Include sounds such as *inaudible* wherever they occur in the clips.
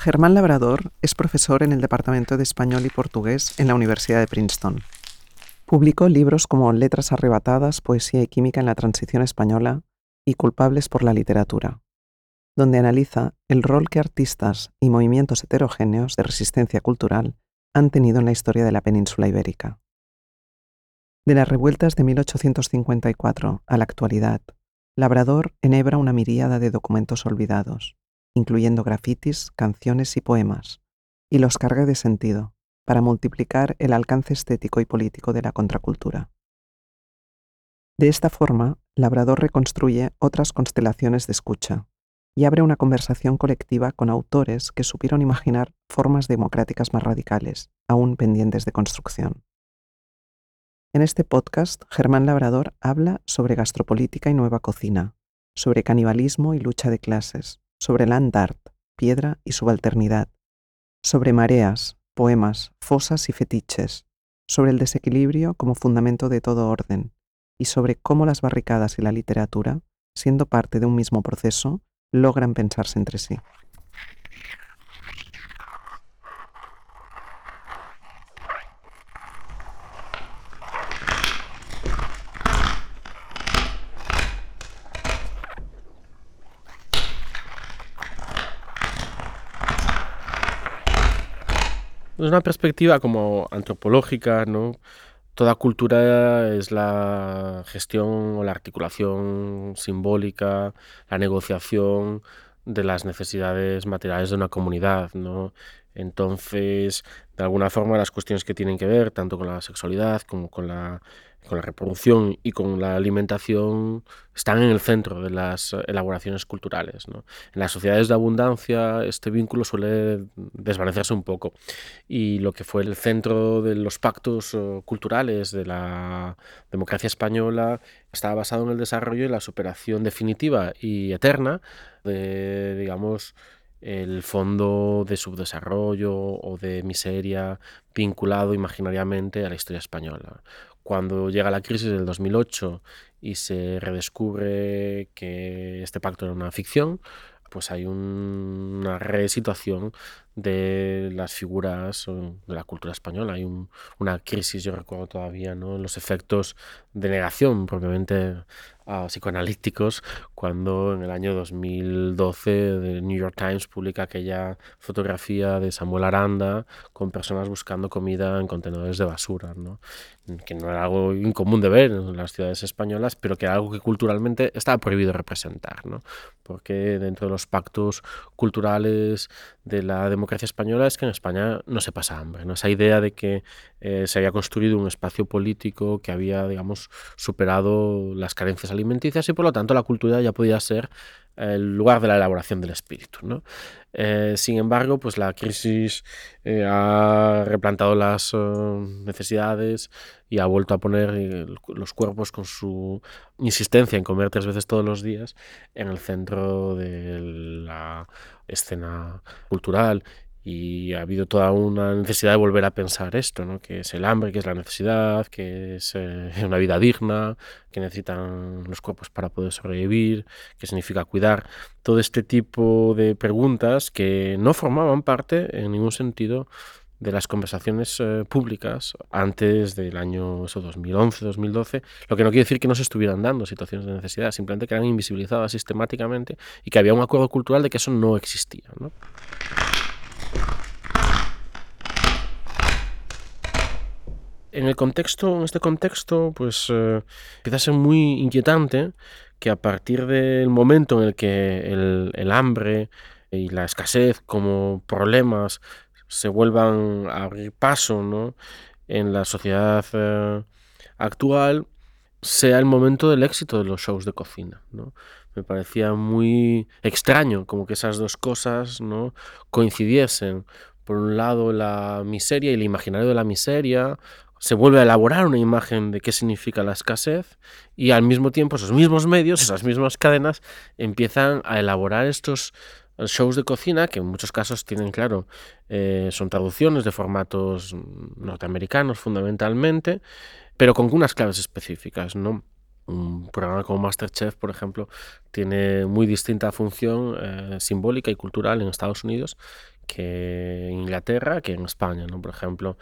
Germán Labrador es profesor en el Departamento de Español y Portugués en la Universidad de Princeton. Publicó libros como Letras arrebatadas, Poesía y Química en la Transición Española y Culpables por la Literatura, donde analiza el rol que artistas y movimientos heterogéneos de resistencia cultural han tenido en la historia de la península ibérica. De las revueltas de 1854 a la actualidad, Labrador enhebra una miríada de documentos olvidados, incluyendo grafitis, canciones y poemas, y los carga de sentido para multiplicar el alcance estético y político de la contracultura. De esta forma, Labrador reconstruye otras constelaciones de escucha y abre una conversación colectiva con autores que supieron imaginar formas democráticas más radicales, aún pendientes de construcción. En este podcast, Germán Labrador habla sobre gastropolítica y nueva cocina, sobre canibalismo y lucha de clases, sobre land art, piedra y subalternidad, sobre mareas, poemas, fosas y fetiches, sobre el desequilibrio como fundamento de todo orden, y sobre cómo las barricadas y la literatura, siendo parte de un mismo proceso, logran pensarse entre sí. Es una perspectiva como antropológica, ¿no? Toda cultura es la gestión o la articulación simbólica, la negociación de las necesidades materiales de una comunidad, ¿no? Entonces, de alguna forma, las cuestiones que tienen que ver tanto con la sexualidad como con la reproducción y con la alimentación están en el centro de las elaboraciones culturales. En las sociedades de abundancia este vínculo suele desvanecerse un poco y lo que fue el centro de los pactos eh, culturales de la democracia española estaba basado en el desarrollo y la superación definitiva y eterna de, digamos, el fondo de subdesarrollo o de miseria vinculado imaginariamente a la historia española cuando llega la crisis del 2008 y se redescubre que este pacto era una ficción, pues hay una resituación de las figuras de la cultura española. Hay una crisis, yo recuerdo todavía, ¿no? los efectos de negación propiamente psicoanalíticos cuando en el año 2012 The New York Times publica aquella fotografía de Samuel Aranda con personas buscando comida en contenedores de basura, ¿no? que no era algo incomún de ver en las ciudades españolas, pero que era algo que culturalmente estaba prohibido representar, ¿no? porque dentro de los pactos culturales de la democracia española es que en España no se pasa hambre, ¿no? esa idea de que eh, se había construido un espacio político que había, digamos, superado las carencias alimenticias y por lo tanto la cultura ya podía ser el lugar de la elaboración del espíritu. ¿no? Eh, sin embargo, pues la crisis eh, ha replantado las necesidades y ha vuelto a poner los cuerpos con su insistencia en comer tres veces todos los días en el centro de la escena cultural y ha habido toda una necesidad de volver a pensar esto, ¿no? que es el hambre, que es la necesidad, que es eh, *laughs* una vida digna, que necesitan los cuerpos para poder sobrevivir, que significa cuidar. Todo este tipo de preguntas que no formaban parte en ningún sentido de las conversaciones eh, públicas antes del año 2011-2012, lo que no quiere decir que no se estuvieran dando situaciones de necesidad, simplemente que eran invisibilizadas sistemáticamente y que había un acuerdo cultural de que eso no existía. ¿no? En el contexto, en este contexto, pues eh, empieza a ser muy inquietante que a partir del momento en el que el, hambre y la escasez como problemas se vuelvan a abrir paso ¿no? en la sociedad eh, actual, sea el momento del éxito de los shows de cocina. ¿no? Me parecía muy extraño como que esas dos cosas ¿no? coincidiesen. Por un lado la miseria y el imaginario de la miseria, se vuelve a elaborar una imagen de qué significa la escasez y al mismo tiempo esos mismos medios, esas mismas cadenas empiezan a elaborar estos shows de cocina que en muchos casos tienen, claro, eh, son traducciones de formatos norteamericanos fundamentalmente, pero con unas claves específicas, ¿no? Un programa como Masterchef, por ejemplo, tiene muy distinta función eh, simbólica y cultural en Estados Unidos que en Inglaterra que en España, ¿no? Por ejemplo,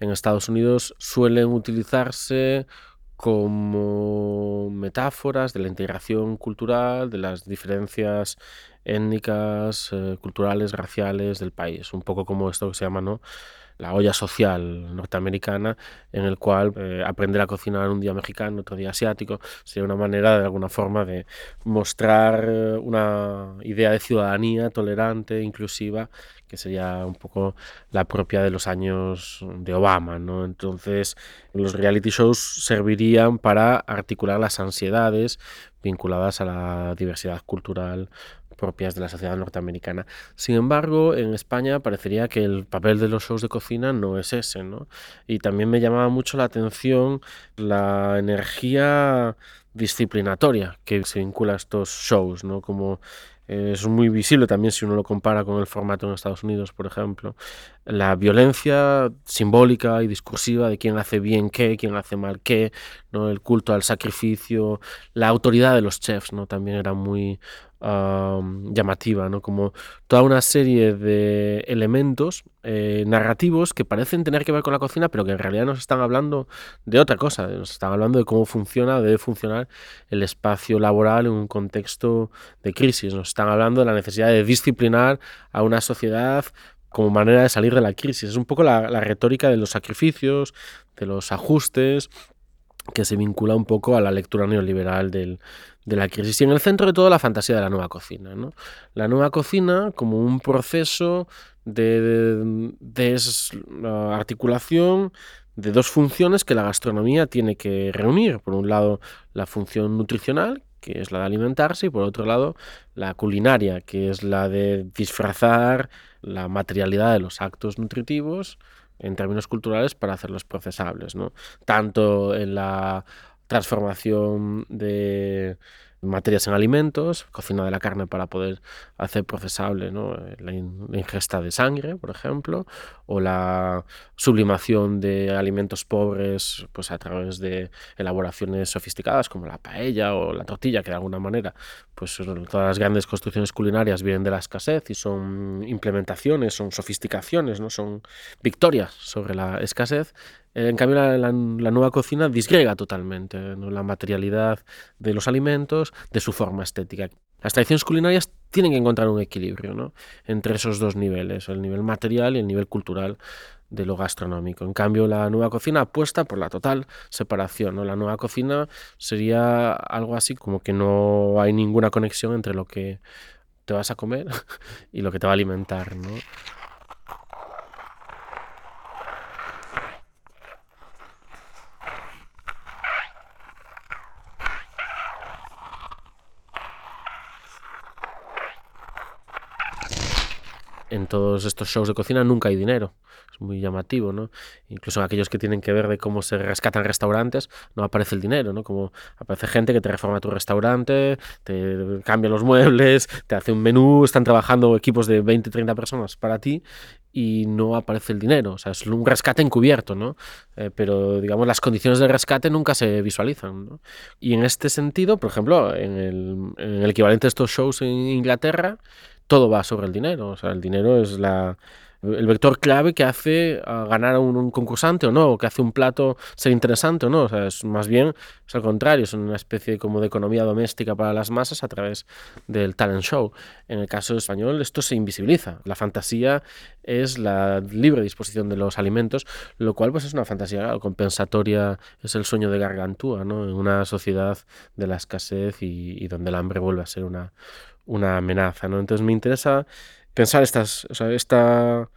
en Estados Unidos suelen utilizarse como metáforas de la integración cultural, de las diferencias étnicas, eh, culturales, raciales del país. Un poco como esto que se llama, ¿no? La olla social norteamericana, en el cual eh, aprender a cocinar un día mexicano, otro día asiático, sería una manera de alguna forma de mostrar eh, una idea de ciudadanía tolerante, inclusiva, que sería un poco la propia de los años de Obama. ¿no? Entonces, los reality shows servirían para articular las ansiedades vinculadas a la diversidad cultural propias de la sociedad norteamericana. Sin embargo, en España parecería que el papel de los shows de cocina no es ese, ¿no? Y también me llamaba mucho la atención la energía disciplinatoria que se vincula a estos shows, ¿no? Como es muy visible también si uno lo compara con el formato en Estados Unidos, por ejemplo. La violencia simbólica y discursiva de quién hace bien qué, quién hace mal qué, ¿no? el culto al sacrificio, la autoridad de los chefs, ¿no? también era muy llamativa, ¿no? como toda una serie de elementos eh, narrativos que parecen tener que ver con la cocina, pero que en realidad nos están hablando de otra cosa, nos están hablando de cómo funciona, debe funcionar el espacio laboral en un contexto de crisis, nos están hablando de la necesidad de disciplinar a una sociedad como manera de salir de la crisis. Es un poco la, retórica de los sacrificios, de los ajustes, que se vincula un poco a la lectura neoliberal de la crisis. Y en el centro de todo la fantasía de la nueva cocina. ¿no? La nueva cocina como un proceso de desarticulación de dos funciones que la gastronomía tiene que reunir. Por un lado, la función nutricional, que es la de alimentarse, y por otro lado, la culinaria, que es la de disfrazar la materialidad de los actos nutritivos en términos culturales para hacerlos procesables, ¿no? Tanto en la transformación de materias en alimentos, cocina de la carne para poder hacer procesable la, ingesta de sangre, por ejemplo, o la sublimación de alimentos pobres pues a través de elaboraciones sofisticadas como la paella o la tortilla, que de alguna manera pues todas las grandes construcciones culinarias vienen de la escasez y son implementaciones, son sofisticaciones, no son victorias sobre la escasez en cambio, la, nueva cocina disgrega totalmente la materialidad de los alimentos de su forma estética. Las tradiciones culinarias tienen que encontrar un equilibrio entre esos dos niveles, el nivel material y el nivel cultural de lo gastronómico. En cambio, la nueva cocina apuesta por la total separación. La nueva cocina sería algo así como que no hay ninguna conexión entre lo que te vas a comer *laughs* y lo que te va a alimentar. ¿no? En todos estos shows de cocina nunca hay dinero. Es muy llamativo, ¿no? Incluso en aquellos que tienen que ver de cómo se rescatan restaurantes, no aparece el dinero, ¿no? Como aparece gente que te reforma tu restaurante, te cambia los muebles, te hace un menú, están trabajando equipos de 20, 30 personas para ti y no aparece el dinero. O sea, es un rescate encubierto, ¿no? Eh, pero, digamos, las condiciones del rescate nunca se visualizan. Y en este sentido, por ejemplo, en el, en el equivalente de estos shows en Inglaterra, todo va sobre el dinero. O sea, el dinero es la, el vector clave que hace ganar a un, concursante o no, que hace un plato ser interesante o no. O sea, es más bien es al contrario, es una especie como de economía doméstica para las masas a través del talent show. En el caso español esto se invisibiliza. La fantasía es la libre disposición de los alimentos, lo cual pues es una fantasía compensatoria, es el sueño de Gargantúa, ¿no? En una sociedad de la escasez y donde el hambre vuelve a ser una, una amenaza. ¿no? Entonces me interesa pensar estas, esta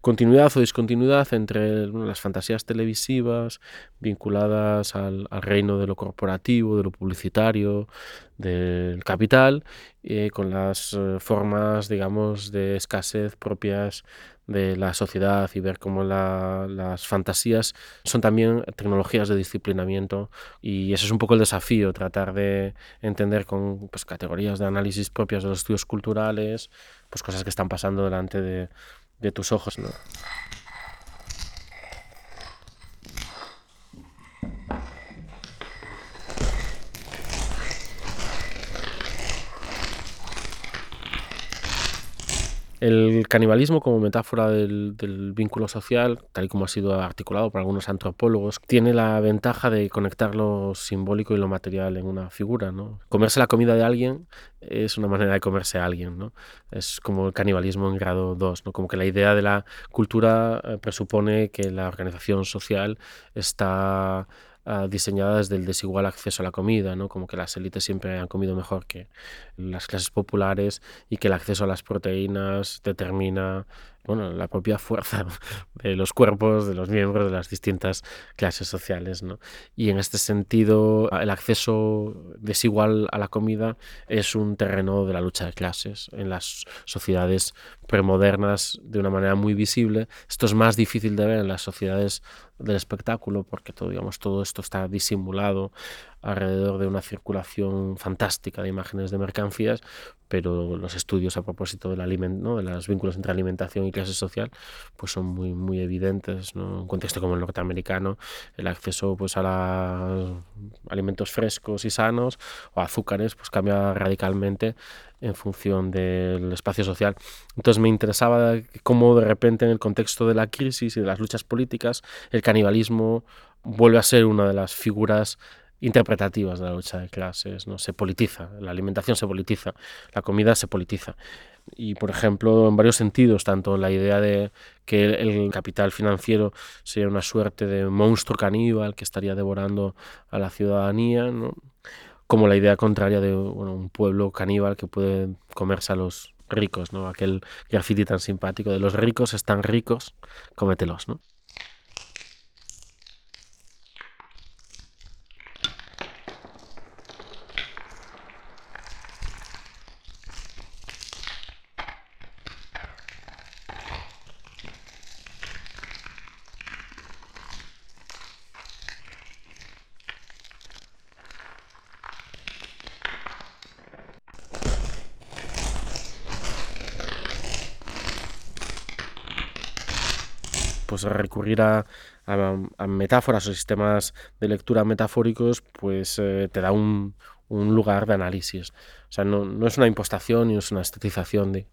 continuidad o discontinuidad entre las fantasías televisivas vinculadas al, reino de lo corporativo, de lo publicitario, del capital, eh, con las eh, formas, digamos, de escasez propias de la sociedad y ver cómo las fantasías son también tecnologías de disciplinamiento y ese es un poco el desafío, tratar de entender con pues, categorías de análisis propias de los estudios culturales, pues cosas que están pasando delante de, de tus ojos. El canibalismo como metáfora del, vínculo social, tal y como ha sido articulado por algunos antropólogos, tiene la ventaja de conectar lo simbólico y lo material en una figura. ¿no? Comerse la comida de alguien es una manera de comerse a alguien. ¿no? Es como el canibalismo en grado 2, ¿no? como que la idea de la cultura eh, presupone que la organización social está Ah, diseñadas del desigual acceso a la comida, ¿no? como que las élites siempre han comido mejor que las clases populares y que el acceso a las proteínas determina bueno, la propia fuerza *laughs* de los cuerpos, de los miembros de las distintas clases sociales. ¿no? Y en este sentido, el acceso desigual a la comida es un terreno de la lucha de clases en las sociedades premodernas de una manera muy visible. Esto es más difícil de ver en las sociedades del espectáculo porque todo, digamos, todo esto está disimulado alrededor de una circulación fantástica de imágenes de mercancías, pero los estudios a propósito del alimento, de los vínculos entre alimentación y clase social pues son muy, muy evidentes. ¿no? En un contexto como el norteamericano, el acceso pues, a los alimentos frescos y sanos o azúcares pues, cambia radicalmente en función del espacio social. Entonces me interesaba cómo de repente en el contexto de la crisis y de las luchas políticas el canibalismo vuelve a ser una de las figuras interpretativas de la lucha de clases, ¿no? Se politiza, la alimentación se politiza, la comida se politiza. Y, por ejemplo, en varios sentidos, tanto la idea de que el, capital financiero sería una suerte de monstruo caníbal que estaría devorando a la ciudadanía, ¿no? como la idea contraria de un pueblo caníbal que puede comerse a los ricos, ¿no? aquel graffiti tan simpático de los ricos están ricos, cómetelos. ¿no? Pues recurrir a, metáforas o sistemas de lectura metafóricos, pues eh, te da un, lugar de análisis. O sea, no, es una impostación ni es una estetización de,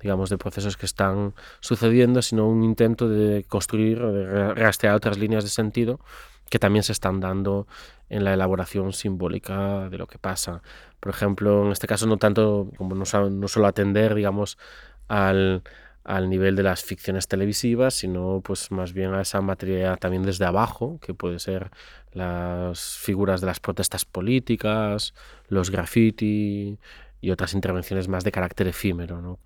digamos, de procesos que están sucediendo, sino un intento de construir de rastrear otras líneas de sentido que también se están dando en la elaboración simbólica de lo que pasa. Por ejemplo, en este caso no tanto como no, no solo atender, digamos, al, al nivel de las ficciones televisivas, sino pues más bien a esa materia también desde abajo, que puede ser las figuras de las protestas políticas, los graffiti y otras intervenciones más de carácter efímero, ¿no?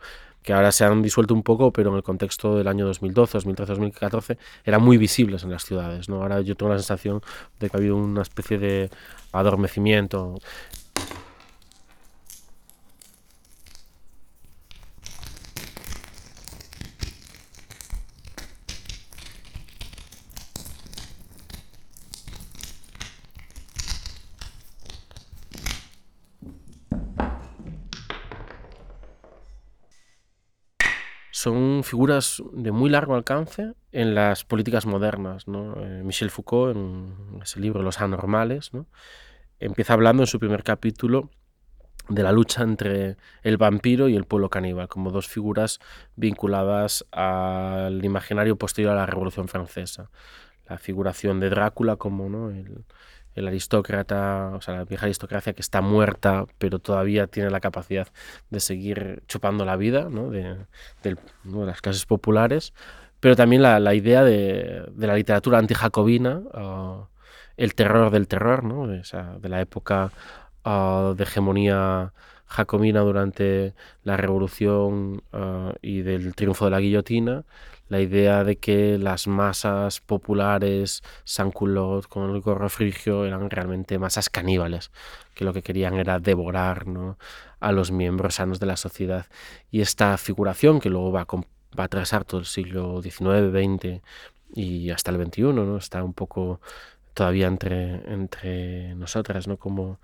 que ahora se han disuelto un poco, pero en el contexto del año 2012, 2013, 2014 eran muy visibles en las ciudades. ¿no? Ahora yo tengo la sensación de que ha habido una especie de adormecimiento. son figuras de muy largo alcance en las políticas modernas. Eh, Michel Foucault, en ese libro Los Anormales, ¿no? empieza hablando en su primer capítulo de la lucha entre el vampiro y el pueblo caníbal, como dos figuras vinculadas al imaginario posterior a la Revolución Francesa. La figuración de Drácula como ¿no? el, el aristócrata, o sea, la vieja aristocracia que está muerta, pero todavía tiene la capacidad de seguir chupando la vida ¿no? de, las clases populares, pero también la, idea de, la literatura antijacobina, uh, el terror del terror, ¿no? de, de la época uh, de hegemonía jacobina durante la revolución uh, y del triunfo de la guillotina, la idea de que las masas populares, Sans-Culotte con el gorro frigio, eran realmente masas caníbales, que lo que querían era devorar a los miembros sanos de la sociedad. Y esta figuración, que luego va a, atravesar todo el siglo XIX, XX y hasta el XXI, ¿no? está un poco todavía entre, entre nosotras, ¿no? como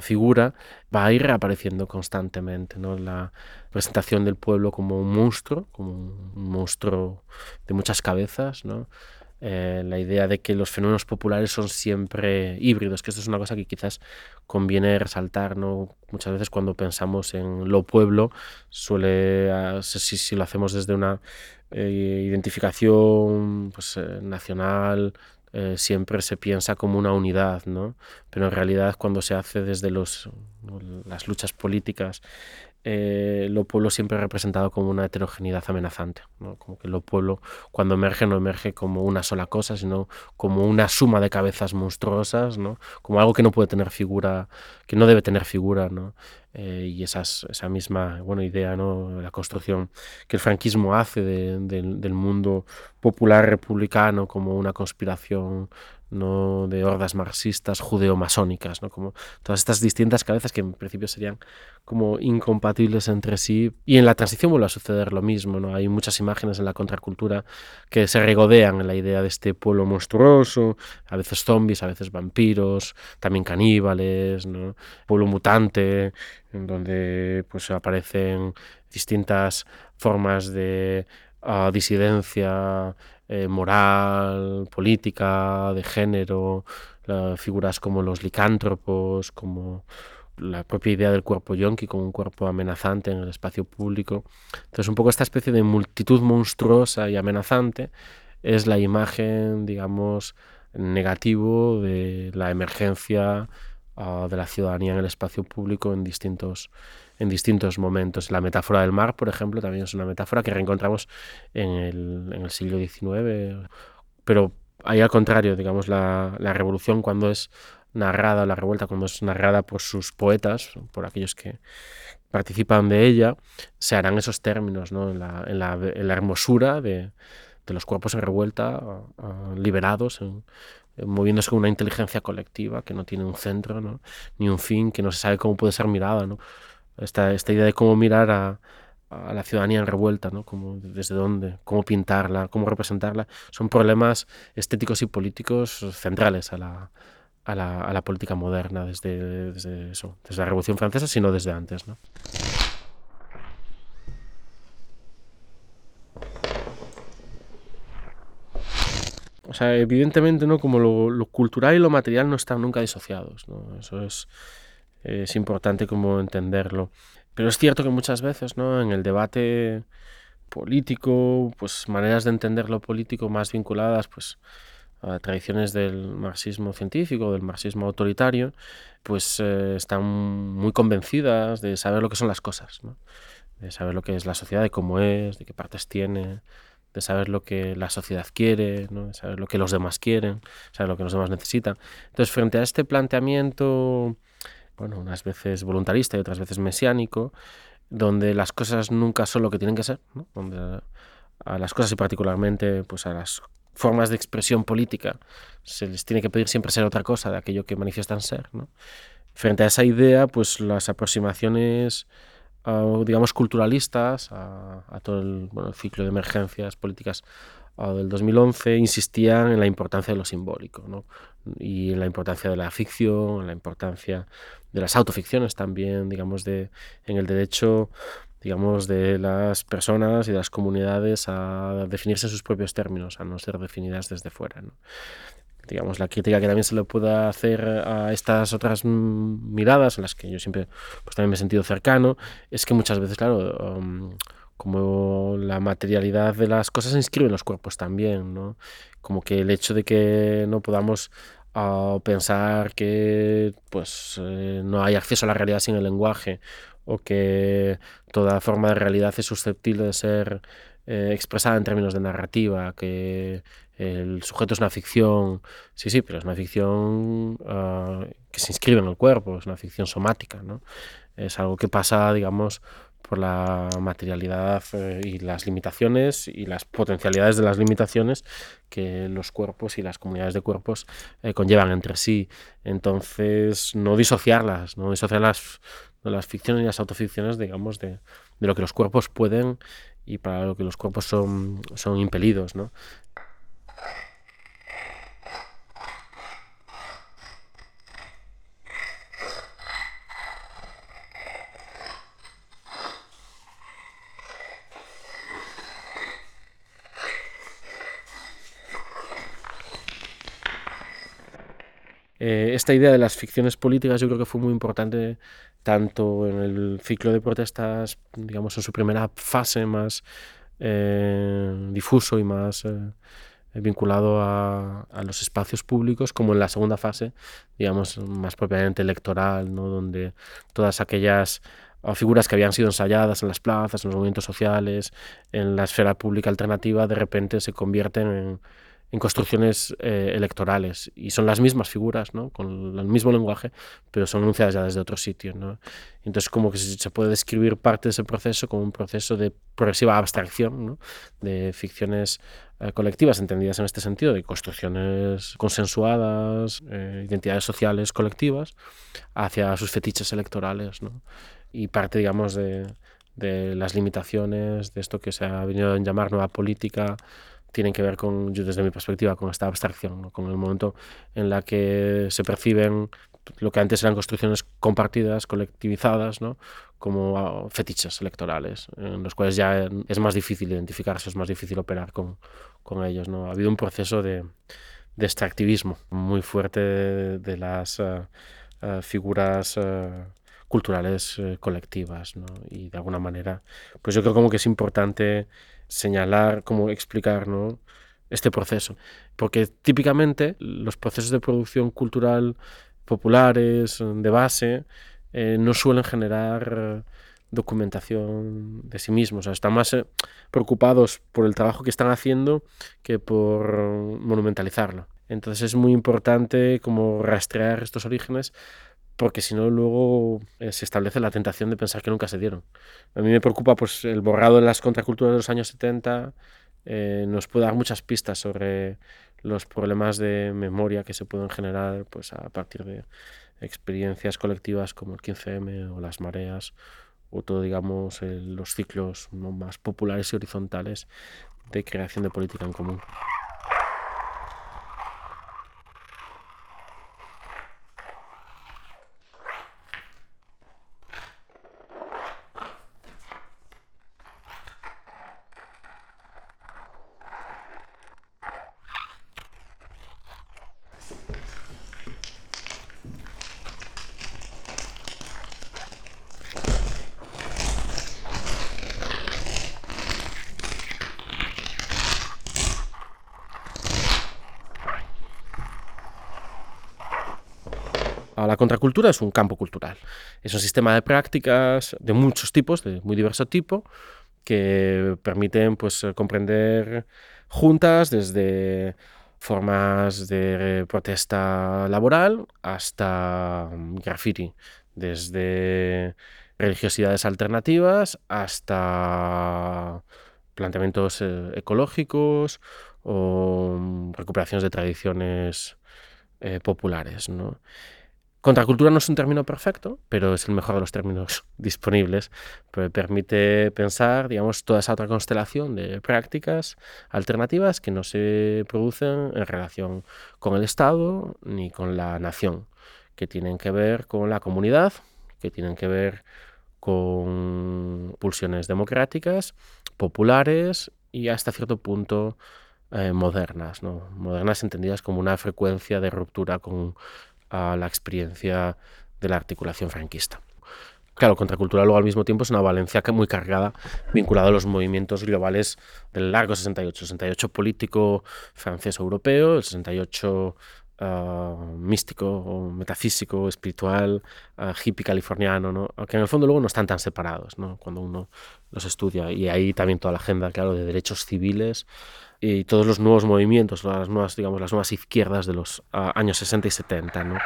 figura va a ir reapareciendo constantemente. ¿no? La presentación del pueblo como un monstruo, como un monstruo de muchas cabezas, ¿no? eh, la idea de que los fenómenos populares son siempre híbridos, que esto es una cosa que quizás conviene resaltar, ¿no? Muchas veces cuando pensamos en lo pueblo, suele, ah, si, lo hacemos desde una eh, identificación pues, eh, nacional, siempre se piensa como una unidad, ¿no? Pero en realidad cuando se hace desde los, las luchas políticas eh, lo pueblo siempre representado como una heterogeneidad amenazante, ¿no? como que lo pueblo cuando emerge no emerge como una sola cosa, sino como una suma de cabezas monstruosas, ¿no? como algo que no puede tener figura, que no debe tener figura, ¿no? Eh, y esas, esa misma bueno, idea, ¿no? la construcción que el franquismo hace del mundo popular republicano como una conspiración no de hordas marxistas judeo-masónicas, ¿no? como todas estas distintas cabezas que en principio serían como incompatibles entre sí. Y en la transición vuelve a suceder lo mismo, ¿no? hay muchas imágenes en la contracultura que se regodean en la idea de este pueblo monstruoso, a veces zombies, a veces vampiros, también caníbales, pueblo mutante, en donde pues aparecen distintas formas de uh, disidencia, eh, moral, política, de género, figuras como los licántropos, como la propia idea del cuerpo yonki como un cuerpo amenazante en el espacio público. Entonces, un poco esta especie de multitud monstruosa y amenazante es la imagen, digamos, negativo de la emergencia de la ciudadanía en el espacio público en distintos en distintos momentos. La metáfora del mar, por ejemplo, también es una metáfora que reencontramos en el, en el siglo XIX, pero ahí al contrario, digamos, la, la revolución cuando es narrada, la revuelta cuando es narrada por sus poetas, por aquellos que participan de ella, se harán esos términos, ¿no? en, la, en, la, en la hermosura de, de, los cuerpos en revuelta, liberados, moviéndose con una inteligencia colectiva que no tiene un centro, ¿no? ni un fin, que no se sabe cómo puede ser mirada. ¿no? esta, esta idea de cómo mirar a, a la ciudadanía en revuelta, ¿no? Desde dónde, cómo pintarla, cómo representarla, son problemas estéticos y políticos centrales a la, a la, a la política moderna desde, desde, eso, desde la Revolución Francesa, sino desde antes. ¿no? O sea, evidentemente, ¿no? Como lo, lo, cultural y lo material no están nunca disociados, ¿no? Eso es es importante como entenderlo. Pero es cierto que muchas veces, ¿no? En el debate político, pues maneras de entender lo político más vinculadas, pues a tradiciones del marxismo científico, del marxismo autoritario, pues eh, están muy convencidas de saber lo que son las cosas, ¿no? de saber lo que es la sociedad, de cómo es, de qué partes tiene, de saber lo que la sociedad quiere, ¿no? de saber lo que los demás quieren, saber lo que los demás necesitan. Entonces, frente a este planteamiento bueno, unas veces voluntarista y otras veces mesiánico, donde las cosas nunca son lo que tienen que ser, donde a las cosas y particularmente pues a las formas de expresión política se les tiene que pedir siempre ser otra cosa de aquello que manifiestan ser. Frente a esa idea, pues las aproximaciones, uh, digamos, culturalistas a, a todo el, bueno, el, ciclo de emergencias políticas del 2011 insistían en la importancia de lo simbólico ¿no? y en la importancia de la ficción, en la importancia de las autoficciones también, digamos, de, en el derecho digamos, de las personas y de las comunidades a definirse en sus propios términos, a no ser definidas desde fuera. ¿no? Digamos, la crítica que también se le pueda hacer a estas otras miradas, en las que yo siempre pues, también me he sentido cercano, es que muchas veces, claro, um, como la materialidad de las cosas se inscribe en los cuerpos también, ¿no? Como que el hecho de que no podamos a pensar que pues eh, no hay acceso a la realidad sin el lenguaje o que toda forma de realidad es susceptible de ser eh, expresada en términos de narrativa, que el sujeto es una ficción, sí, sí, pero es una ficción uh, que se inscribe en el cuerpo, es una ficción somática, ¿no? Es algo que pasa, digamos, por la materialidad eh, y las limitaciones y las potencialidades de las limitaciones que los cuerpos y las comunidades de cuerpos eh, conllevan entre sí. Entonces, no disociarlas, no disociar las, las ficciones y las autoficciones, digamos, de, de, lo que los cuerpos pueden y para lo que los cuerpos son, son impelidos, ¿no? Eh, esta idea de las ficciones políticas yo creo que fue muy importante tanto en el ciclo de protestas, digamos, en su primera fase más eh, difuso y más eh, vinculado a, a, los espacios públicos, como en la segunda fase, digamos, más propiamente electoral, ¿no? donde todas aquellas figuras que habían sido ensayadas en las plazas, en los movimientos sociales, en la esfera pública alternativa, de repente se convierten en, en construcciones eh, electorales y son las mismas figuras, ¿no? con el mismo lenguaje, pero son anunciadas ya desde otro sitio. ¿no? Entonces como que se puede describir parte de ese proceso como un proceso de progresiva abstracción ¿no? de ficciones eh, colectivas entendidas en este sentido, de construcciones consensuadas, eh, identidades sociales colectivas, hacia sus fetiches electorales. ¿no? Y parte, digamos, de, de las limitaciones de esto que se ha venido a llamar nueva política, tienen que ver con, yo desde mi perspectiva, con esta abstracción, con el momento en la que se perciben lo que antes eran construcciones compartidas, colectivizadas, como ah, fetiches electorales, en los cuales ya es más difícil identificarse, es más difícil operar con, con ellos. ¿no? Ha habido un proceso de, de extractivismo muy fuerte de, las uh, uh, figuras uh, culturales colectivas y de alguna manera, pues yo creo como que es importante señalar, cómo explicar este proceso. Porque típicamente los procesos de producción cultural populares, de base, eh, no suelen generar documentación de sí mismos. Están más eh, preocupados por el trabajo que están haciendo que por monumentalizarlo. Entonces es muy importante como rastrear estos orígenes porque si no luego eh, se establece la tentación de pensar que nunca se dieron. A mí me preocupa pues el borrado en las contraculturas de los años 70, eh, nos puede dar muchas pistas sobre los problemas de memoria que se pueden generar pues a partir de experiencias colectivas como el 15M o las mareas o todo digamos los ciclos más populares y horizontales de creación de política en común. La contracultura es un campo cultural. Es un sistema de prácticas de muchos tipos, de muy diverso tipo, que permiten pues, comprender juntas desde formas de protesta laboral hasta graffiti, desde religiosidades alternativas hasta planteamientos eh, ecológicos o recuperaciones de tradiciones eh, populares. ¿no? Contracultura no es un término perfecto, pero es el mejor de los términos *laughs* disponibles, permite pensar, digamos, toda esa otra constelación de prácticas alternativas que no se producen en relación con el Estado ni con la nación, que tienen que ver con la comunidad, que tienen que ver con pulsiones democráticas, populares y hasta cierto punto eh, modernas, modernas entendidas como una frecuencia de ruptura con a la experiencia de la articulación franquista. Claro, contracultural luego al mismo tiempo es una Valencia muy cargada, vinculada a los movimientos globales del largo 68, 68 político francés-europeo, el 68 ah, místico, metafísico, espiritual, uh, hippie californiano, ¿no? que en el fondo luego no están tan separados ¿no? cuando uno los estudia. Y ahí también toda la agenda, claro, de derechos civiles, y todos los nuevos movimientos, las nuevas, digamos, las nuevas izquierdas de los uh, años 60 y 70. ¿no?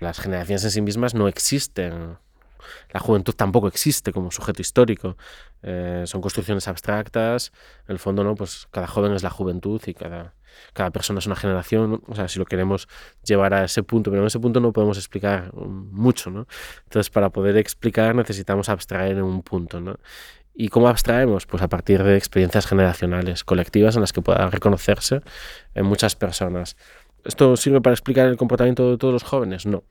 Las generaciones en sí mismas no existen la juventud tampoco existe como sujeto histórico. Eh, son construcciones abstractas. En el fondo, ¿no? Pues cada joven es la juventud y cada, cada persona es una generación. O sea, si lo queremos llevar a ese punto, pero en ese punto no podemos explicar mucho, ¿no? Entonces, para poder explicar necesitamos abstraer en un punto, ¿no? ¿Y cómo abstraemos? Pues a partir de experiencias generacionales, colectivas, en las que pueda reconocerse en muchas personas. ¿Esto sirve para explicar el comportamiento de todos los jóvenes? No.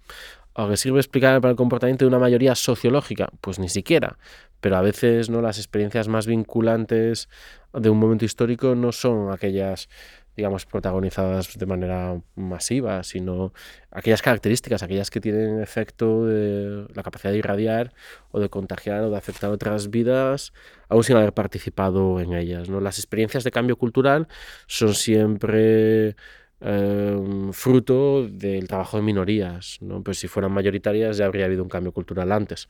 ¿O que sirve explicar para el comportamiento de una mayoría sociológica? Pues ni siquiera. Pero a veces no las experiencias más vinculantes de un momento histórico no son aquellas digamos, protagonizadas de manera masiva, sino aquellas características, aquellas que tienen efecto de la capacidad de irradiar o de contagiar o de afectar otras vidas, aún sin haber participado en ellas. ¿no? Las experiencias de cambio cultural son siempre Em, fruto del trabajo de minorías. ¿no? Pues si fueran mayoritarias ya habría habido un cambio cultural antes.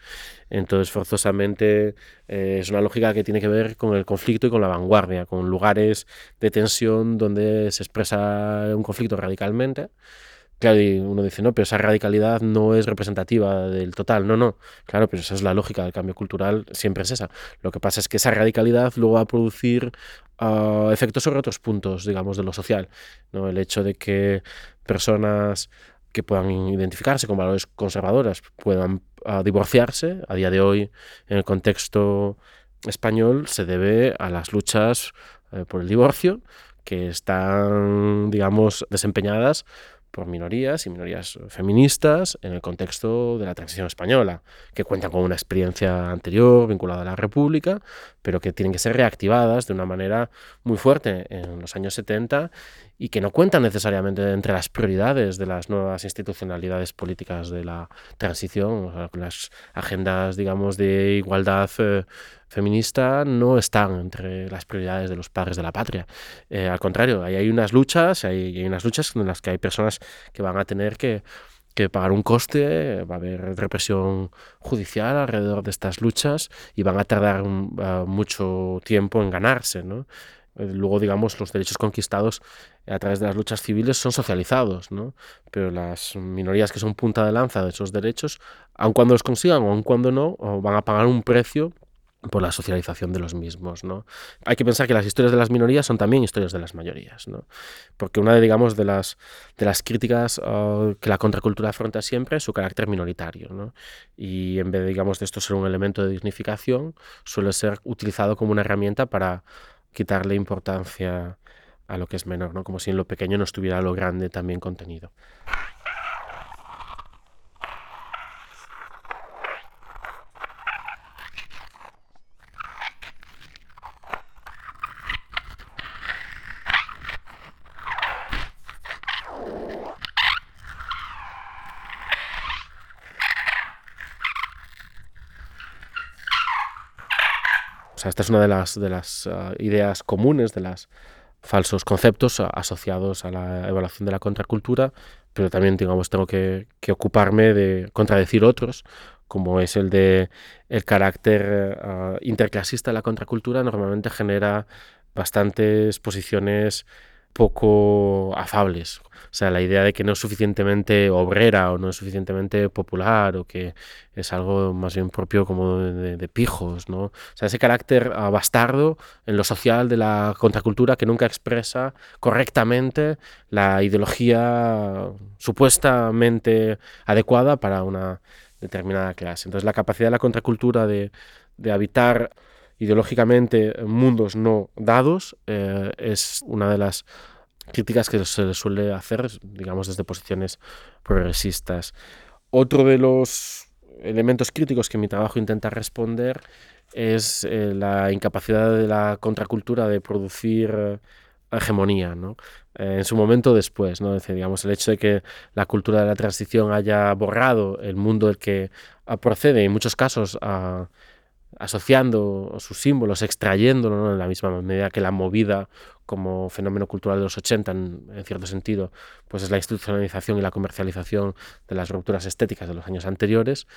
Entonces, forzosamente, eh, es una lógica que tiene que ver con el conflicto y con la vanguardia, con lugares de tensión donde se expresa un conflicto radicalmente. Claro, y uno dice, no, pero esa radicalidad no es representativa del total. No, no. Claro, pero esa es la lógica del cambio cultural, siempre es esa. Lo que pasa es que esa radicalidad luego va a producir uh, efectos sobre otros puntos, digamos, de lo social. ¿no? El hecho de que personas que puedan identificarse con valores conservadores puedan uh, divorciarse a día de hoy en el contexto español se debe a las luchas uh, por el divorcio que están, digamos, desempeñadas por minorías y minorías feministas en el contexto de la transición española, que cuentan con una experiencia anterior vinculada a la República, pero que tienen que ser reactivadas de una manera muy fuerte en los años 70 y que no cuentan necesariamente entre las prioridades de las nuevas institucionalidades políticas de la transición, las agendas, digamos, de igualdad eh, feminista no están entre las prioridades de los padres de la patria. Eh, al contrario, hay unas luchas, hay unas luchas en las que hay personas que van a tener que que pagar un coste, va a haber represión judicial alrededor de estas luchas y van a tardar uh, mucho tiempo en ganarse. ¿no? Eh, luego, digamos, los derechos conquistados a través de las luchas civiles son socializados, ¿no? Pero las minorías que son punta de lanza de esos derechos, aun cuando los consigan o aun cuando no, van a pagar un precio por la socialización de los mismos. ¿no? Hay que pensar que las historias de las minorías son también historias de las mayorías, ¿no? porque una de, digamos, de, las, de las críticas uh, que la contracultura afronta siempre es su carácter minoritario. ¿no? Y en vez de, digamos, de esto ser un elemento de dignificación, suele ser utilizado como una herramienta para quitarle importancia a lo que es menor, ¿no? como si en lo pequeño no estuviera lo grande también contenido. Esta es una de las, de las ah, ideas comunes, de los falsos conceptos asociados a la evaluación de la contracultura, pero también digamos, tengo que, ocuparme de contradecir otros, como es el de el carácter ah, interclasista de la contracultura, normalmente genera bastantes posiciones poco afables. O sea, la idea de que no es suficientemente obrera o no es suficientemente popular o que es algo más bien propio como de, pijos, ¿no? O sea, ese carácter bastardo en lo social de la contracultura que nunca expresa correctamente la ideología supuestamente adecuada para una determinada clase. Entonces, la capacidad de la contracultura de, de habitar ideológicamente mundos no dados eh, es una de las críticas que se le suele hacer, digamos, desde posiciones progresistas. Otro de los elementos críticos que mi trabajo intenta responder es eh, la incapacidad de la contracultura de producir eh, hegemonía, ¿no? en su momento después, ¿no? digamos, el hecho de que la cultura de la transición haya borrado el mundo del que procede, en muchos casos, a asociando sus símbolos, extrayéndolo en la misma medida que la movida como fenómeno cultural de los 80, en, cierto sentido, pues es la institucionalización y la comercialización de las rupturas estéticas de los años anteriores.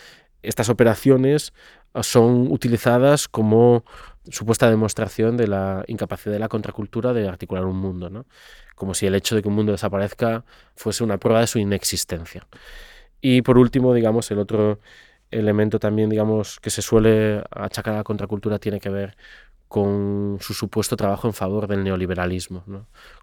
Estas operaciones ah, son utilizadas como supuesta demostración de la incapacidad de la contracultura de articular un mundo, ¿no? como si el hecho de que un mundo desaparezca fuese una prueba de su inexistencia. Y por último, digamos, el otro elemento también, digamos, que se suele achacar a la contracultura tiene que ver con su supuesto trabajo en favor del neoliberalismo,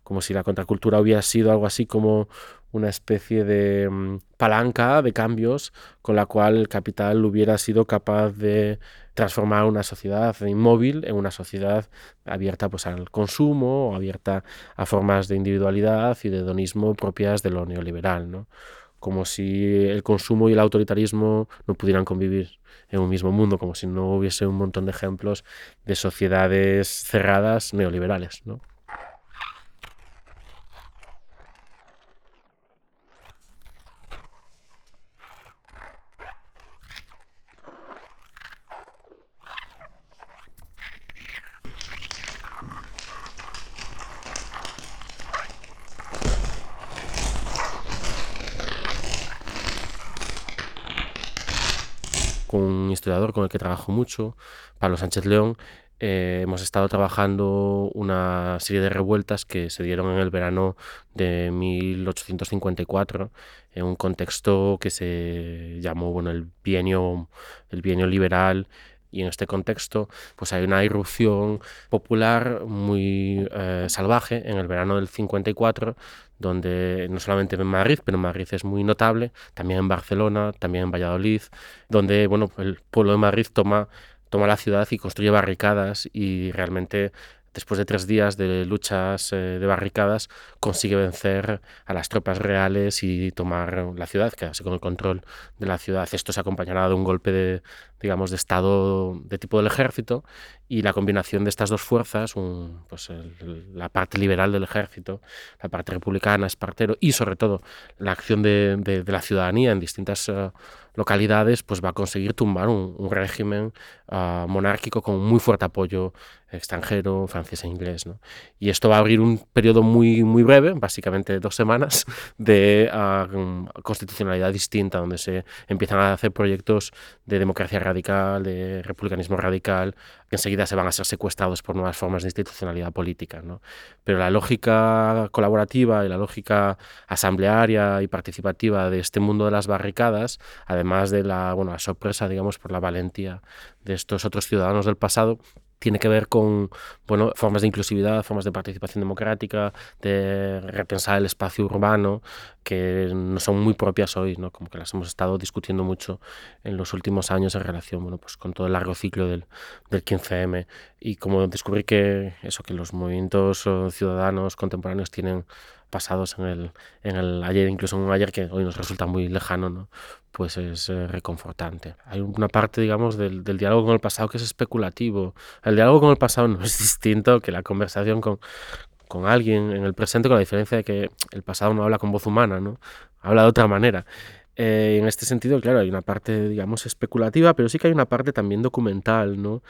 como si la contracultura hubiera sido algo así como una especie de mm, palanca de cambios con la cual el capital hubiera sido capaz de transformar una sociedad inmóvil en una sociedad abierta pues, al consumo abierta a formas de individualidad y de hedonismo propias de lo neoliberal. ¿no? Como si el consumo y el autoritarismo no pudieran convivir en un mismo mundo, como si no hubiese un montón de ejemplos de sociedades cerradas neoliberales. ¿no? Con el que trabajo mucho, Pablo Sánchez León, eh, hemos estado trabajando una serie de revueltas que se dieron en el verano de 1854 en un contexto que se llamó bueno, el, bienio, el bienio liberal y en este contexto pues hay una irrupción popular muy eh, salvaje en el verano del 54 donde no solamente en Madrid, pero en Madrid es muy notable, también en Barcelona, también en Valladolid, donde bueno, el pueblo de Madrid toma, toma la ciudad y construye barricadas y realmente después de tres días de luchas eh, de barricadas, consigue vencer a las tropas reales y tomar la ciudad, quedarse con el control de la ciudad. Esto se acompañará de un golpe de, digamos, de estado de tipo del ejército y la combinación de estas dos fuerzas, pues la parte liberal del ejército, la parte republicana, Espartero, y sobre todo la acción de, la ciudadanía en distintas eh, localidades, pues va a conseguir tumbar un, régimen ah, monárquico con muy fuerte apoyo extranjero, francés e inglés. ¿no? Y esto va a abrir un periodo muy, muy breve, básicamente dos semanas, de ah, constitucionalidad distinta, donde se empiezan a hacer proyectos de democracia radical, de republicanismo radical, que enseguida se van a ser secuestrados por nuevas formas de institucionalidad política. ¿no? Pero la lógica colaborativa y la lógica asamblearia y participativa de este mundo de las barricadas, además de la, bueno, la sorpresa, digamos, por la valentía de estos otros ciudadanos del pasado, tiene que ver con bueno, formas de inclusividad, formas de participación democrática, de repensar el espacio urbano, que no son muy propias hoy, ¿no? como que las hemos estado discutiendo mucho en los últimos años en relación bueno, pues con todo el largo ciclo del, del 15M y como descubrir que eso que los movimientos ciudadanos contemporáneos tienen pasados en el, en el ayer, incluso en un ayer que hoy nos resulta muy lejano, ¿no? pues es eh, reconfortante. Hay una parte, digamos, del, del, diálogo con el pasado que es especulativo. El diálogo con el pasado no *laughs* es distinto que la conversación con, con alguien en el presente, con la diferencia de que el pasado no habla con voz humana, ¿no? habla de otra manera. Eh, en este sentido, claro, hay una parte, digamos, especulativa, pero sí que hay una parte también documental, ¿no?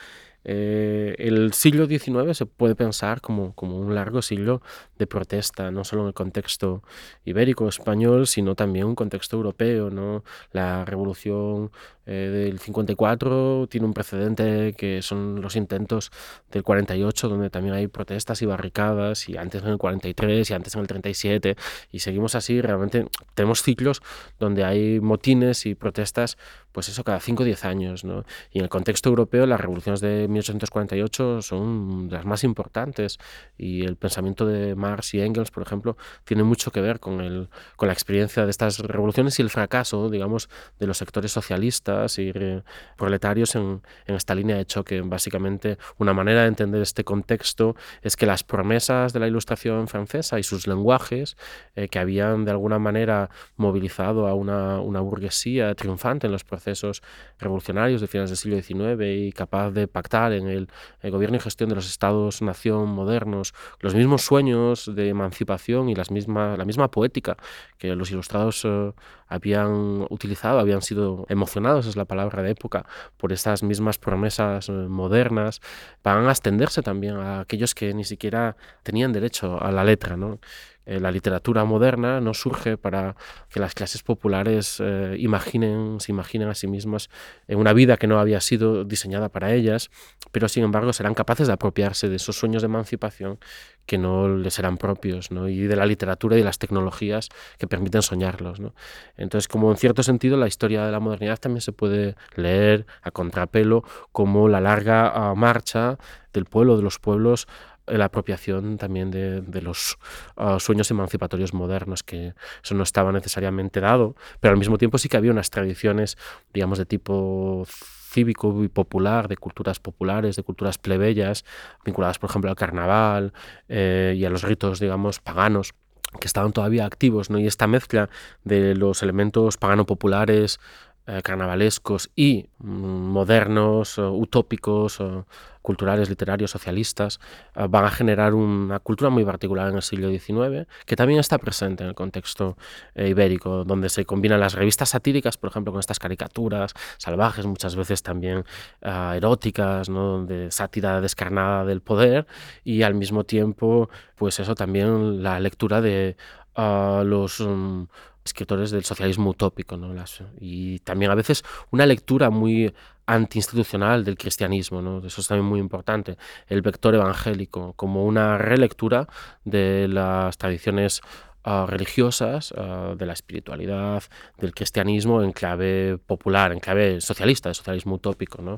Eh, el siglo XIX se puede pensar como, como, un largo siglo de protesta, no solo en el contexto ibérico español, sino también un contexto europeo. ¿no? La revolución eh, del 54 tiene un precedente que son los intentos del 48, donde también hay protestas y barricadas, y antes en el 43 y antes en el 37, y seguimos así, realmente tenemos ciclos donde hay motines y protestas, pues eso, cada 5 o 10 años. ¿no? Y en el contexto europeo, las revoluciones de 1848 son las más importantes, y el pensamiento de Marx y Engels, por ejemplo, tiene mucho que ver con, el, con la experiencia de estas revoluciones y el fracaso, digamos, de los sectores socialistas y proletarios en, esta línea de choque. Básicamente, una manera de entender este contexto es que las promesas de la Ilustración francesa y sus lenguajes, eh, que habían de alguna manera movilizado a una, burguesía triunfante en los procesos revolucionarios de finales del siglo XIX y capaz de pactar en el, gobierno y gestión de los estados-nación modernos los mismos sueños de emancipación y las misma, la misma poética que los ilustrados eh, habían utilizado, habían sido emocionados, es la palabra de época, por estas mismas promesas eh, modernas, van a extenderse también a aquellos que ni siquiera tenían derecho a la letra, ¿no? Eh, la literatura moderna no surge para que las clases populares eh, imaginen, se imaginen a sí mismas en una vida que no había sido diseñada para ellas, pero sin embargo serán capaces de apropiarse de esos sueños de emancipación que no les serán propios, ¿no? y de la literatura y de las tecnologías que permiten soñarlos. ¿no? Entonces, como en cierto sentido, la historia de la modernidad también se puede leer a contrapelo como la larga ah, marcha del pueblo, de los pueblos, la apropiación también de, de los ah, sueños emancipatorios modernos, que eso no estaba necesariamente dado, pero al mismo tiempo sí que había unas tradiciones, digamos, de tipo cívico y popular, de culturas populares, de culturas plebeyas, vinculadas, por ejemplo, al carnaval eh, y a los ritos, digamos, paganos que estaban todavía activos, ¿no? Y esta mezcla de los elementos pagano-populares, eh, carnavalescos y mm, modernos, utópicos, culturales, literarios, socialistas, eh, van a generar una cultura muy particular en el siglo XIX, que también está presente en el contexto eh, ibérico, donde se combinan las revistas satíricas, por ejemplo, con estas caricaturas salvajes, muchas veces también eh, eróticas, ¿no? de sátira descarnada del poder, y al mismo tiempo, pues eso también la lectura de los... Mm, escritores del socialismo utópico, ¿no? y también a veces una lectura muy antiinstitucional del cristianismo, ¿no? eso es también muy importante, el vector evangélico, como una relectura de las tradiciones uh, religiosas, uh, de la espiritualidad, del cristianismo en clave popular, en clave socialista, de socialismo utópico, ¿no?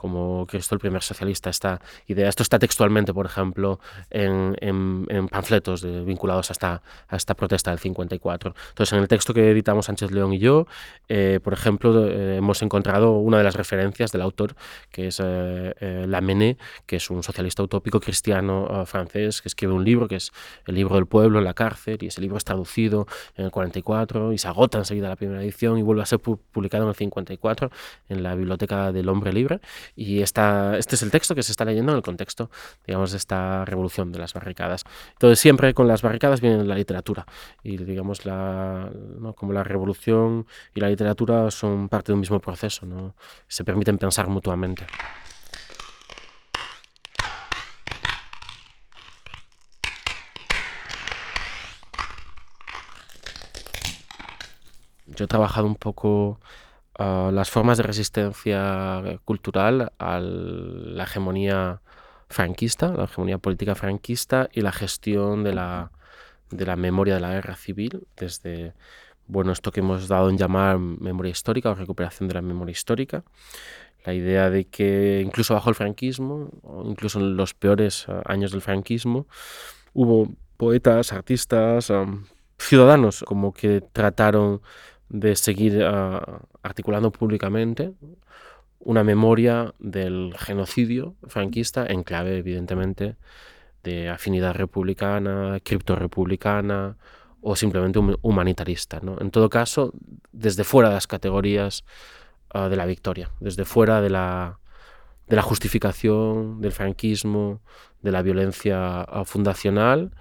Como Cristo el primer socialista, esta idea. Esto está textualmente, por ejemplo, en, en, panfletos vinculados a esta, a esta protesta del 54. Entonces, en el texto que editamos Sánchez León y yo, eh, por ejemplo, eh, hemos encontrado una de las referencias del autor, que es eh, Lamennais, que es un socialista utópico cristiano francés, que escribe un libro, que es El libro del pueblo en la cárcel, y ese libro es traducido en el 44 y se agota enseguida la primera edición y vuelve a ser publicado en el 54 en la Biblioteca del Hombre Libre y este es el texto que se está leyendo en el contexto, digamos, de esta revolución de las barricadas. Entonces, siempre con las barricadas viene la literatura. Y, digamos, la, como la revolución y la literatura son parte de un mismo proceso, ¿no? se permiten pensar mutuamente. Yo he trabajado un poco las formas de resistencia cultural a la hegemonía franquista, la hegemonía política franquista y la gestión de la, de la memoria de la guerra civil, desde bueno, esto que hemos dado en llamar memoria histórica o recuperación de la memoria histórica, la idea de que incluso bajo el franquismo, o incluso en los peores eh, años del franquismo, hubo poetas, artistas, ciudadanos como que trataron de seguir ah, articulando públicamente una memoria del genocidio franquista en clave, evidentemente, de afinidad republicana, criptorepublicana o simplemente humanitarista. ¿no? En todo caso, desde fuera de las categorías ah, de la victoria, desde fuera de la, de la justificación del franquismo, de la violencia ah, fundacional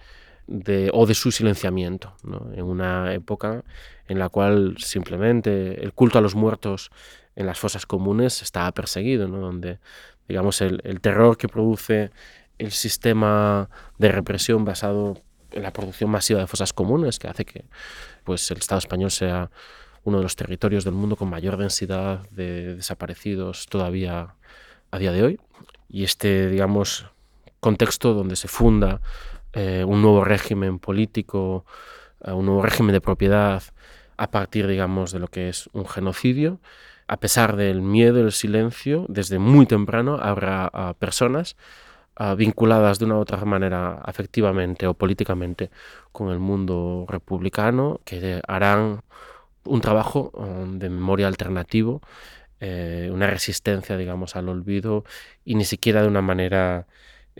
o de su silenciamiento, en una época en la cual simplemente el culto a los muertos en las fosas comunes estaba perseguido, donde digamos el, terror que produce el sistema de represión basado en la producción masiva de fosas comunes, que hace que pues, el Estado español sea uno de los territorios del mundo con mayor densidad de desaparecidos todavía a día de hoy. Y este, digamos, contexto donde se funda eh, un nuevo régimen político, eh, un nuevo régimen de propiedad a partir, digamos, de lo que es un genocidio. A pesar del miedo el silencio, desde muy temprano habrá ah, personas ah, vinculadas de una u otra manera afectivamente o políticamente con el mundo republicano que harán un trabajo um, de memoria alternativo, eh, una resistencia, digamos, al olvido y ni siquiera de una manera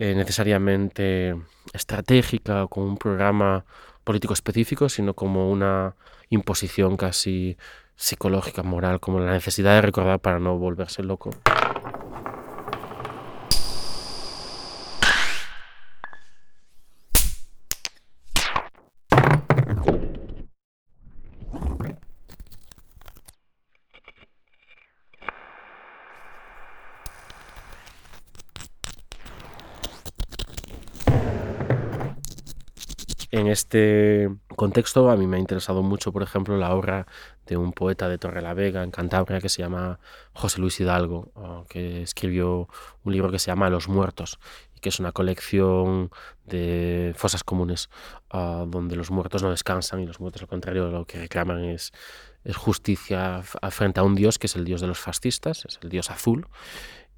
eh, necesariamente estratégica o con un programa político específico, sino como una imposición casi psicológica, moral, como la necesidad de recordar para no volverse loco. Este contexto a mí me ha interesado mucho, por ejemplo, la obra de un poeta de Torrelavega, en Cantabria, que se llama José Luis Hidalgo, ah, que escribió un libro que se llama Los Muertos, que es una colección de fosas comunes, ah, donde los muertos no descansan y los muertos, al contrario, lo que reclaman es justicia frente a un dios que es el dios de los fascistas, es el dios azul,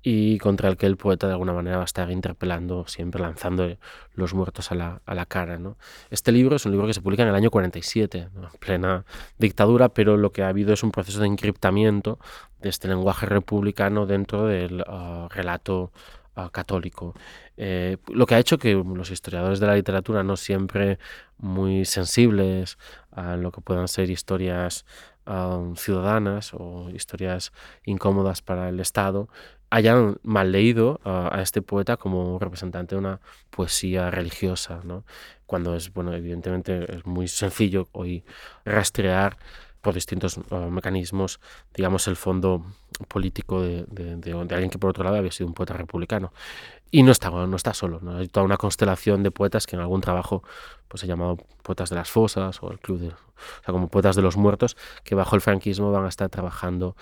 y contra el que el poeta de alguna manera va a estar interpelando, siempre lanzando los muertos a la, a la cara. ¿no? Este libro es un libro que se publica en el año 47, en plena dictadura, pero lo que ha habido es un proceso de encriptamiento de este lenguaje republicano dentro del ah, relato ah, católico. Eh, lo que ha hecho que los historiadores de la literatura, no siempre muy sensibles a lo que puedan ser historias ah, ciudadanas o historias incómodas para el Estado, hayan mal leído a este poeta como representante de una poesía religiosa, ¿no? cuando es, bueno, evidentemente es muy sencillo hoy rastrear por distintos uh, mecanismos, digamos, el fondo político de, de, de, de, alguien que por otro lado había sido un poeta republicano. Y no está, no está solo, ¿no? hay toda una constelación de poetas que en algún trabajo pues, se llamado poetas de las fosas o el club de, o sea, como poetas de los muertos, que bajo el franquismo van a estar trabajando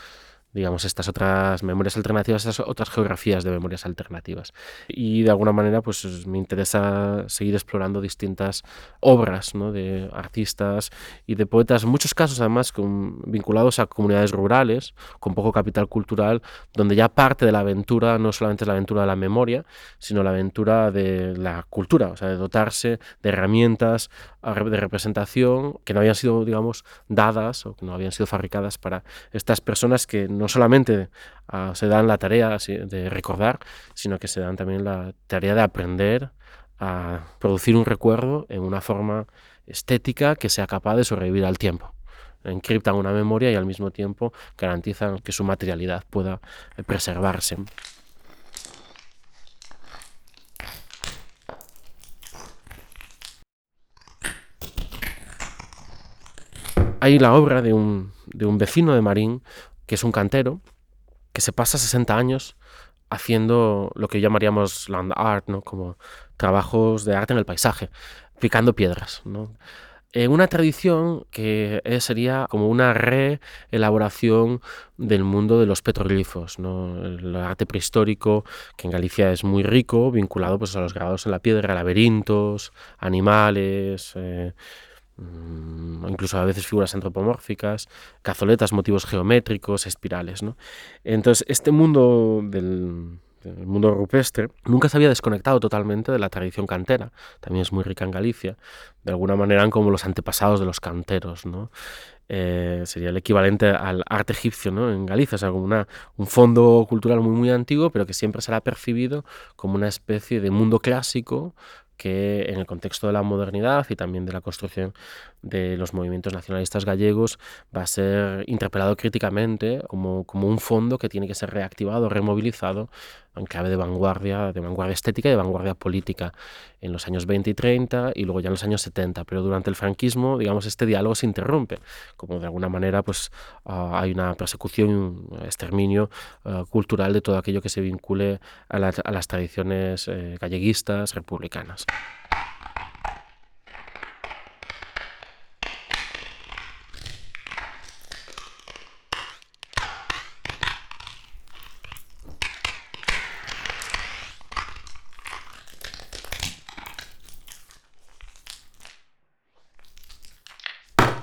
digamos, estas otras memorias alternativas, estas otras geografías de memorias alternativas. Y de alguna manera, pues me interesa seguir explorando distintas obras de artistas y de poetas, muchos casos además con, vinculados a comunidades rurales, con poco capital cultural, donde ya parte de la aventura no solamente es la aventura de la memoria, sino la aventura de la cultura, o sea, de dotarse de herramientas de representación que no habían sido, digamos, dadas o que no habían sido fabricadas para estas personas que solamente uh, se dan la tarea de recordar, sino que se dan también la tarea de aprender a producir un recuerdo en una forma estética que sea capaz de sobrevivir al tiempo. Encriptan una memoria y al mismo tiempo garantizan que su materialidad pueda preservarse. Hay la obra de un, de un vecino de Marín que es un cantero que se pasa 60 años haciendo lo que llamaríamos land art, ¿no? como trabajos de arte en el paisaje, picando piedras. ¿no? En una tradición que sería como una reelaboración del mundo de los petroglifos, ¿no? el arte prehistórico, que en Galicia es muy rico, vinculado pues, a los grabados en la piedra, laberintos, animales, eh, incluso a veces figuras antropomórficas, cazoletas, motivos geométricos, espirales. ¿no? Entonces, este mundo del, del, mundo rupestre nunca se había desconectado totalmente de la tradición cantera, también es muy rica en Galicia, de alguna manera eran como los antepasados de los canteros. ¿no? Eh, sería el equivalente al arte egipcio ¿no? en Galicia, o sea, como una, un fondo cultural muy, muy antiguo, pero que siempre será percibido como una especie de mundo clásico que en el contexto de la modernidad y también de la construcción de los movimientos nacionalistas gallegos va a ser interpelado críticamente como, como un fondo que tiene que ser reactivado, removilizado en clave de vanguardia, de vanguardia estética y de vanguardia política en los años 20 y 30 y luego ya en los años 70. Pero durante el franquismo, digamos, este diálogo se interrumpe, como de alguna manera pues uh, hay una persecución un exterminio uh, cultural de todo aquello que se vincule a, la, a las tradiciones eh, galleguistas, republicanas.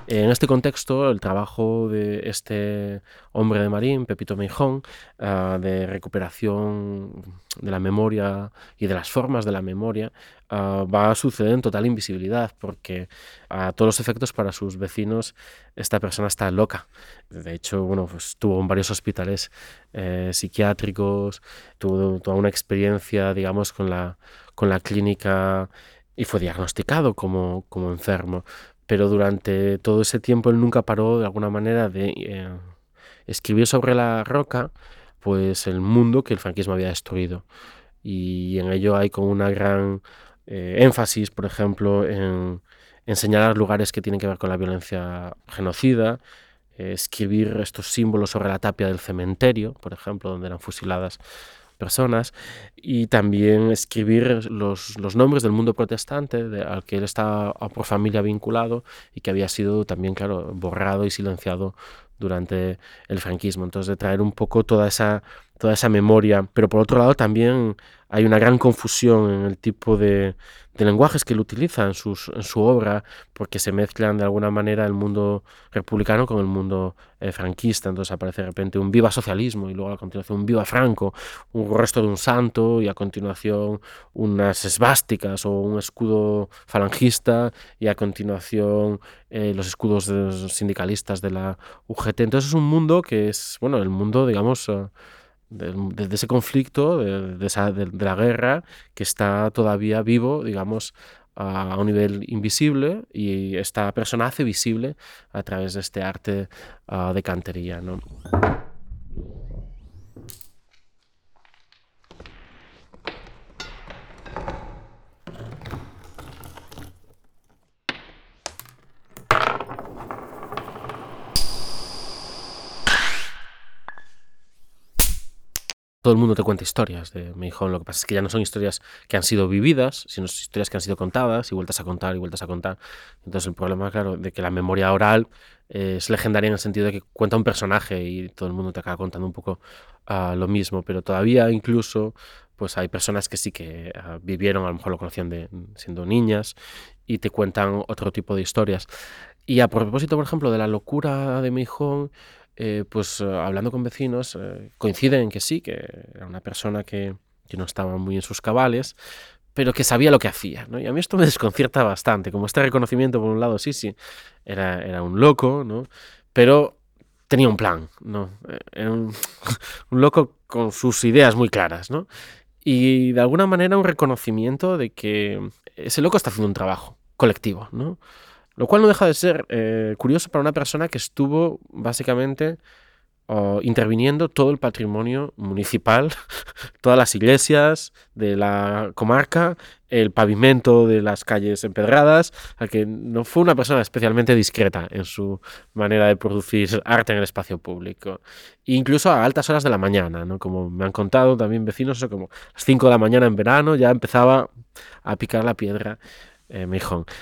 En este contexto, el trabajo de este hombre de Marín, Pepito Meijón, uh, de recuperación de la memoria y de las formas de la memoria, uh, va a suceder en total invisibilidad, porque a todos los efectos para sus vecinos esta persona está loca. De hecho, bueno, pues estuvo en varios hospitales eh, psiquiátricos, tuvo toda una experiencia, digamos, con la, con la clínica y fue diagnosticado como, como enfermo pero durante todo ese tiempo él nunca paró de alguna manera de eh, escribir sobre la roca pues el mundo que el franquismo había destruido. Y en ello hay como una gran eh, énfasis por ejemplo en, señalar lugares que tienen que ver con la violencia genocida eh, escribir estos símbolos sobre la tapia del cementerio por ejemplo donde eran fusiladas personas y también escribir los, los nombres del mundo protestante al que él está por familia vinculado y que había sido también, claro, borrado y silenciado durante el franquismo. Entonces, de traer un poco toda esa, toda esa memoria. Pero por otro lado, también hay una gran confusión en el tipo de, lenguajes que él utiliza en, su obra, porque se mezclan de alguna manera el mundo republicano con el mundo eh, franquista. Entonces aparece de repente un viva socialismo y luego a continuación un viva Franco, un resto de un santo y a continuación unas esvásticas o un escudo falangista y a continuación eh, los escudos de los sindicalistas de la UGT. Entonces es un mundo que es, bueno, el mundo, digamos, uh, de, de, ese conflicto, de, esa, de, la guerra, que está todavía vivo, digamos, a, un nivel invisible y esta persona hace visible a través de este arte uh, de cantería. ¿no? Todo el mundo te cuenta historias de Meijón. Lo que pasa es que ya no son historias que han sido vividas, sino historias que han sido contadas y vueltas a contar y vueltas a contar. Entonces el problema, claro, de que la memoria oral es legendaria en el sentido de que cuenta un personaje y todo el mundo te acaba contando un poco uh, lo mismo, pero todavía incluso pues hay personas que sí que uh, vivieron, a lo mejor lo conocían siendo niñas y te cuentan otro tipo de historias. Y a propósito, por ejemplo, de la locura de Meijón, eh, pues uh, hablando con vecinos, eh, coinciden en que sí, que era una persona que, que, no estaba muy en sus cabales, pero que sabía lo que hacía. ¿no? Y a mí esto me *laughs* desconcierta bastante, como este reconocimiento, por un lado, sí, sí, era, era un loco, ¿no? pero tenía un plan, ¿no? Eh, era un, *laughs* un loco con sus ideas muy claras, ¿no? Y de alguna manera un reconocimiento de que ese loco está haciendo un trabajo colectivo, ¿no? Lo cual no deja de ser eh, curioso para una persona que estuvo básicamente interviniendo todo el patrimonio municipal, *laughs* todas las iglesias de la comarca, el pavimento de las calles empedradas, a que no fue una persona especialmente discreta en su manera de producir arte en el espacio público. E incluso a altas horas de la mañana, ¿no? como me han contado también vecinos, como a las 5 de la mañana en verano ya empezaba a picar la piedra eh.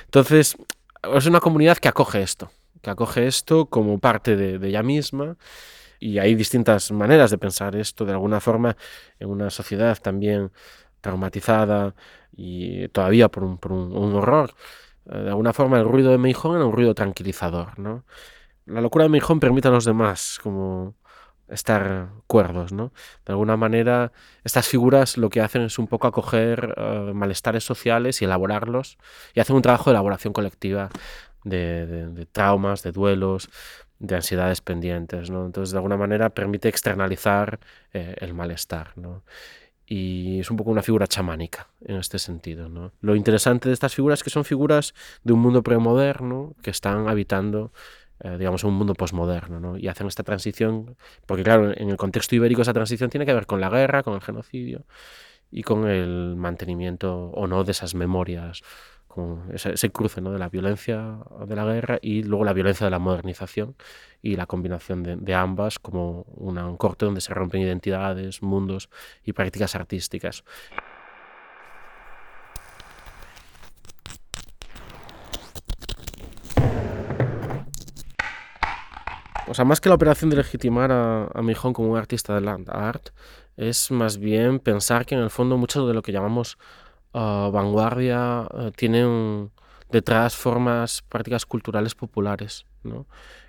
Entonces, es una comunidad que acoge esto, que acoge esto como parte de, ella misma y hay distintas maneras de pensar esto de alguna forma en una sociedad también traumatizada y todavía por un horror. Eh, de alguna forma el ruido de Meijón era un ruido tranquilizador, ¿no? La locura de Meijón permite a los demás como estar cuerdos, ¿no? De alguna manera, estas figuras lo que hacen es un poco acoger uh, malestares sociales y elaborarlos, y hacen un trabajo de elaboración colectiva de traumas, de duelos, de ansiedades pendientes, ¿no? Entonces, de alguna manera, permite externalizar eh, el malestar, ¿no? Y es un poco una figura chamánica en este sentido, ¿no? Lo interesante de estas figuras es que son figuras de un mundo premoderno que están habitando eh, digamos, un mundo posmoderno, ¿no? Y hacen esta transición, porque claro, en el contexto ibérico esa transición tiene que ver con la guerra, con el genocidio y con el mantenimiento o no de esas memorias, con ese, cruce ¿no? de la violencia de la guerra y luego la violencia de la modernización y la combinación de, ambas como un corte donde se rompen identidades, mundos y prácticas artísticas. O sea, más que la operación de legitimar a, a Mijón como un artista de land art, es más bien pensar que en el fondo mucho de lo que llamamos uh, vanguardia uh, tienen detrás formas, prácticas culturales populares, ¿no?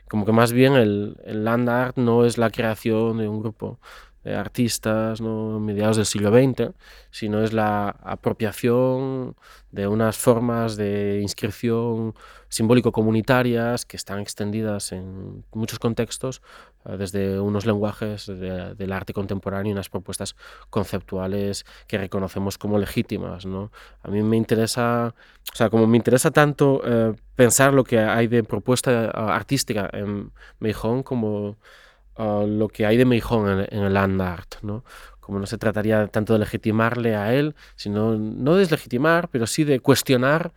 Como que más bien el, el land art no es la creación de un grupo de artistas ¿no? mediados del siglo XX, sino es la apropiación de unas formas de inscripción simbólico-comunitarias que están extendidas en muchos contextos, uh, desde unos lenguajes de, del arte contemporáneo y unas propuestas conceptuales que reconocemos como legítimas. ¿no? A mí me interesa, o sea, como me interesa tanto uh, pensar lo que hay de propuesta artística en Meijón como uh, lo que hay de Meijón en, en el land art, ¿no? Como no se trataría tanto de legitimarle a él, sino no deslegitimar, pero sí de cuestionar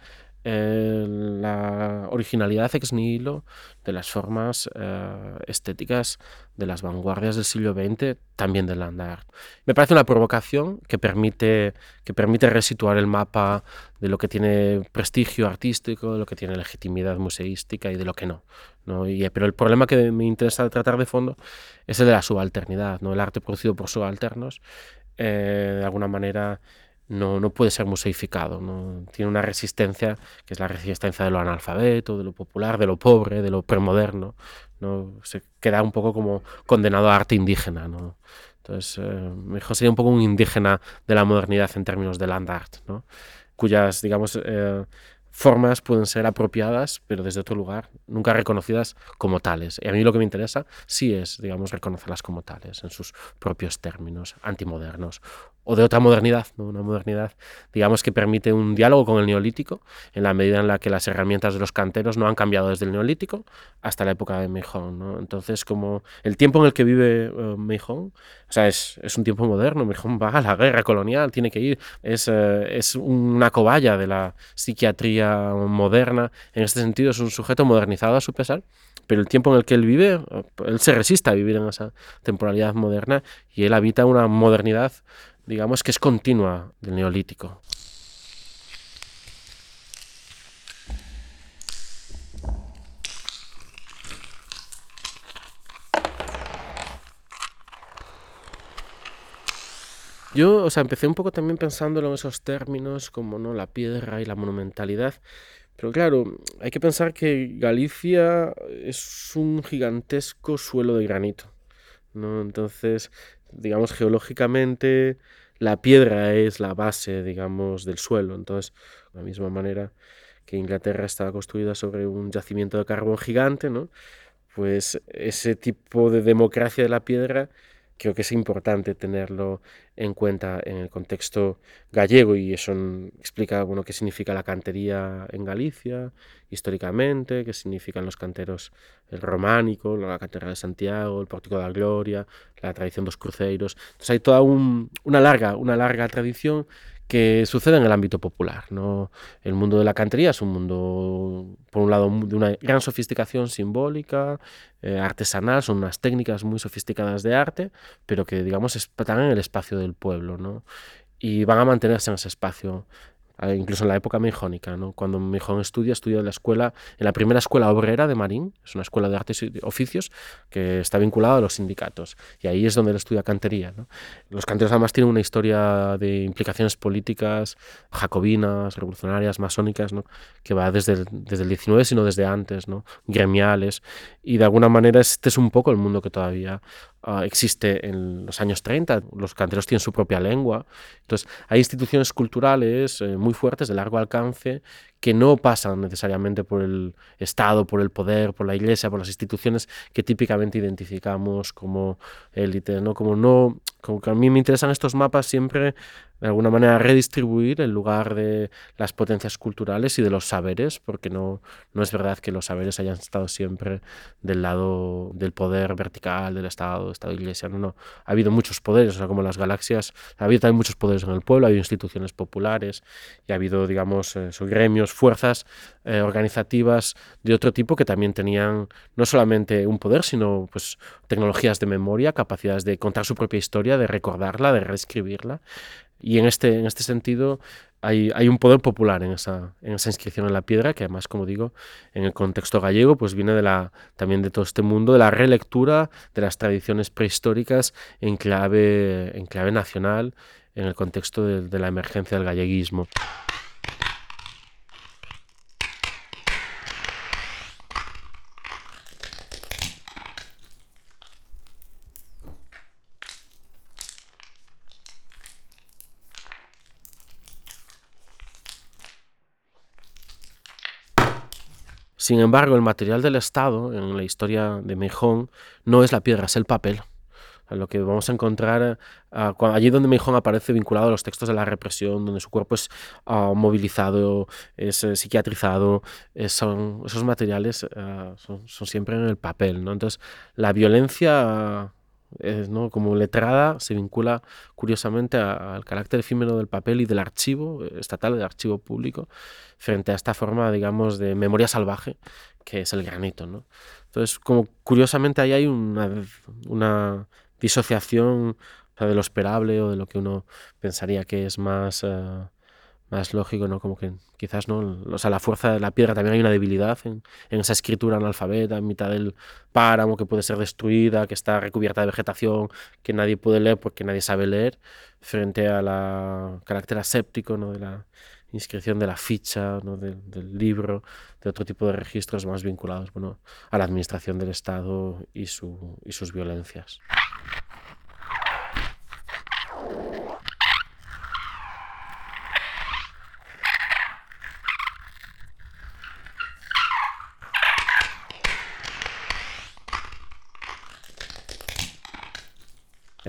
eh, la originalidad ex nihilo de las formas eh, estéticas de las vanguardias del siglo XX, también del land art. Me parece una provocación que permite, que permite resituar el mapa de lo que tiene prestigio artístico, de lo que tiene legitimidad museística y de lo que no. ¿no? Y, pero el problema que me interesa tratar de fondo es el de la subalternidad, ¿no? el arte producido por subalternos, eh, de alguna manera no, no puede ser museificado, ¿no? tiene una resistencia que es la resistencia de lo analfabeto, de lo popular, de lo pobre, de lo premoderno, ¿no? se queda un poco como condenado a arte indígena. ¿no? Entonces, eh, mejor sería un poco un indígena de la modernidad en términos de land art, ¿no? cuyas, digamos, eh, formas pueden ser apropiadas, pero desde otro lugar, nunca reconocidas como tales. Y a mí lo que me interesa sí es, digamos, reconocerlas como tales, en sus propios términos, antimodernos o de otra modernidad, ¿no? una modernidad, digamos, que permite un diálogo con el neolítico, en la medida en la que las herramientas de los canteros no han cambiado desde el neolítico hasta la época de Meijón. ¿no? Entonces, como el tiempo en el que vive uh, Meijón, o sea, es, es, un tiempo moderno, Meijón va a la guerra colonial, tiene que ir, es, uh, es una cobaya de la psiquiatría moderna, en este sentido es un sujeto modernizado a su pesar, pero el tiempo en el que él vive, él se resiste a vivir en esa temporalidad moderna y él habita una modernidad digamos que es continua del neolítico. Yo, o sea, empecé un poco también pensándolo en esos términos como no la piedra y la monumentalidad, pero claro, hay que pensar que Galicia es un gigantesco suelo de granito, ¿no? Entonces, digamos, geológicamente la piedra es la base, digamos, del suelo. Entonces, de la misma manera que Inglaterra estaba construida sobre un yacimiento de carbón gigante, ¿no? Pues ese tipo de democracia de la piedra creo que es importante tenerlo en cuenta en el contexto gallego y eso explica bueno, qué significa la cantería en Galicia históricamente, qué significan los canteros el románico, la catedral de Santiago, el pórtico de la Gloria, la tradición de los cruceros. Entonces hay toda una, larga, una larga tradición que sucede en el ámbito popular. ¿no? El mundo de la cantería es un mundo, por un lado, de una gran sofisticación simbólica, eh, artesanal, son unas técnicas muy sofisticadas de arte, pero que, digamos, están en el espacio del pueblo, ¿no? Y van a mantenerse en ese espacio incluso en la época mejónica, ¿no? cuando Mejón estudia, estudia en la escuela, en la primera escuela obrera de Marín, es una escuela de artes y oficios que está vinculada a los sindicatos, y ahí es donde él estudia cantería. Los canteros además tienen una historia de implicaciones políticas jacobinas, revolucionarias, masónicas, ¿no? que va desde el, desde el 19, sino desde antes, ¿no? gremiales, y de alguna manera este es un poco el mundo que todavía uh, existe en los años 30, los canteros tienen su propia lengua, entonces hay instituciones culturales eh, muy fuertes de largo alcance que no pasan necesariamente por el Estado, por el poder, por la Iglesia, por las instituciones que típicamente identificamos como élite, ¿no? Como no, como que a mí me interesan estos mapas siempre de alguna manera redistribuir el lugar de las potencias culturales y de los saberes, porque no, no es verdad que los saberes hayan estado siempre del lado del poder vertical del Estado, Estado-Iglesia, no, no. Ha habido muchos poderes, o sea, como las galaxias, ha habido también muchos poderes en el pueblo, ha habido instituciones populares y ha habido, digamos, eh, gremios, fuerzas eh, organizativas de otro tipo que también tenían no solamente un poder, sino pues tecnologías de memoria, capacidades de contar su propia historia, de recordarla, de reescribirla. Y en este, en este sentido hay, hay, un poder popular en esa, en esa inscripción en la piedra, que además, como digo, en el contexto gallego, pues viene de la, también de todo este mundo, de la relectura de las tradiciones prehistóricas en clave, en clave nacional, en el contexto de, de la emergencia del galleguismo. Sin embargo, el material del Estado en la historia de Meijón no es la piedra, es el papel. Lo que vamos a encontrar allí donde Meijón aparece vinculado a los textos de la represión, donde su cuerpo es uh, movilizado, es uh, psiquiatrizado, esos materiales son, son, siempre en el papel. ¿no? Entonces, la violencia ¿no? Como letrada se vincula curiosamente al carácter efímero del papel y del archivo estatal, del archivo público, frente a esta forma, digamos, de memoria salvaje que es el granito. ¿no? Entonces, como curiosamente ahí hay una, disociación de lo esperable o de lo que uno pensaría que es más... Eh, más lógico, ¿no? Como que quizás, ¿no? O sea, la fuerza de la piedra también hay una debilidad en, esa escritura analfabeta, en mitad del páramo, que puede ser destruida, que está recubierta de vegetación, que nadie puede leer porque nadie sabe leer, frente a la carácter aséptico, ¿no? De la inscripción de la ficha, ¿no? del libro, de otro tipo de registros más vinculados, bueno, a la administración del Estado y, su, y sus violencias.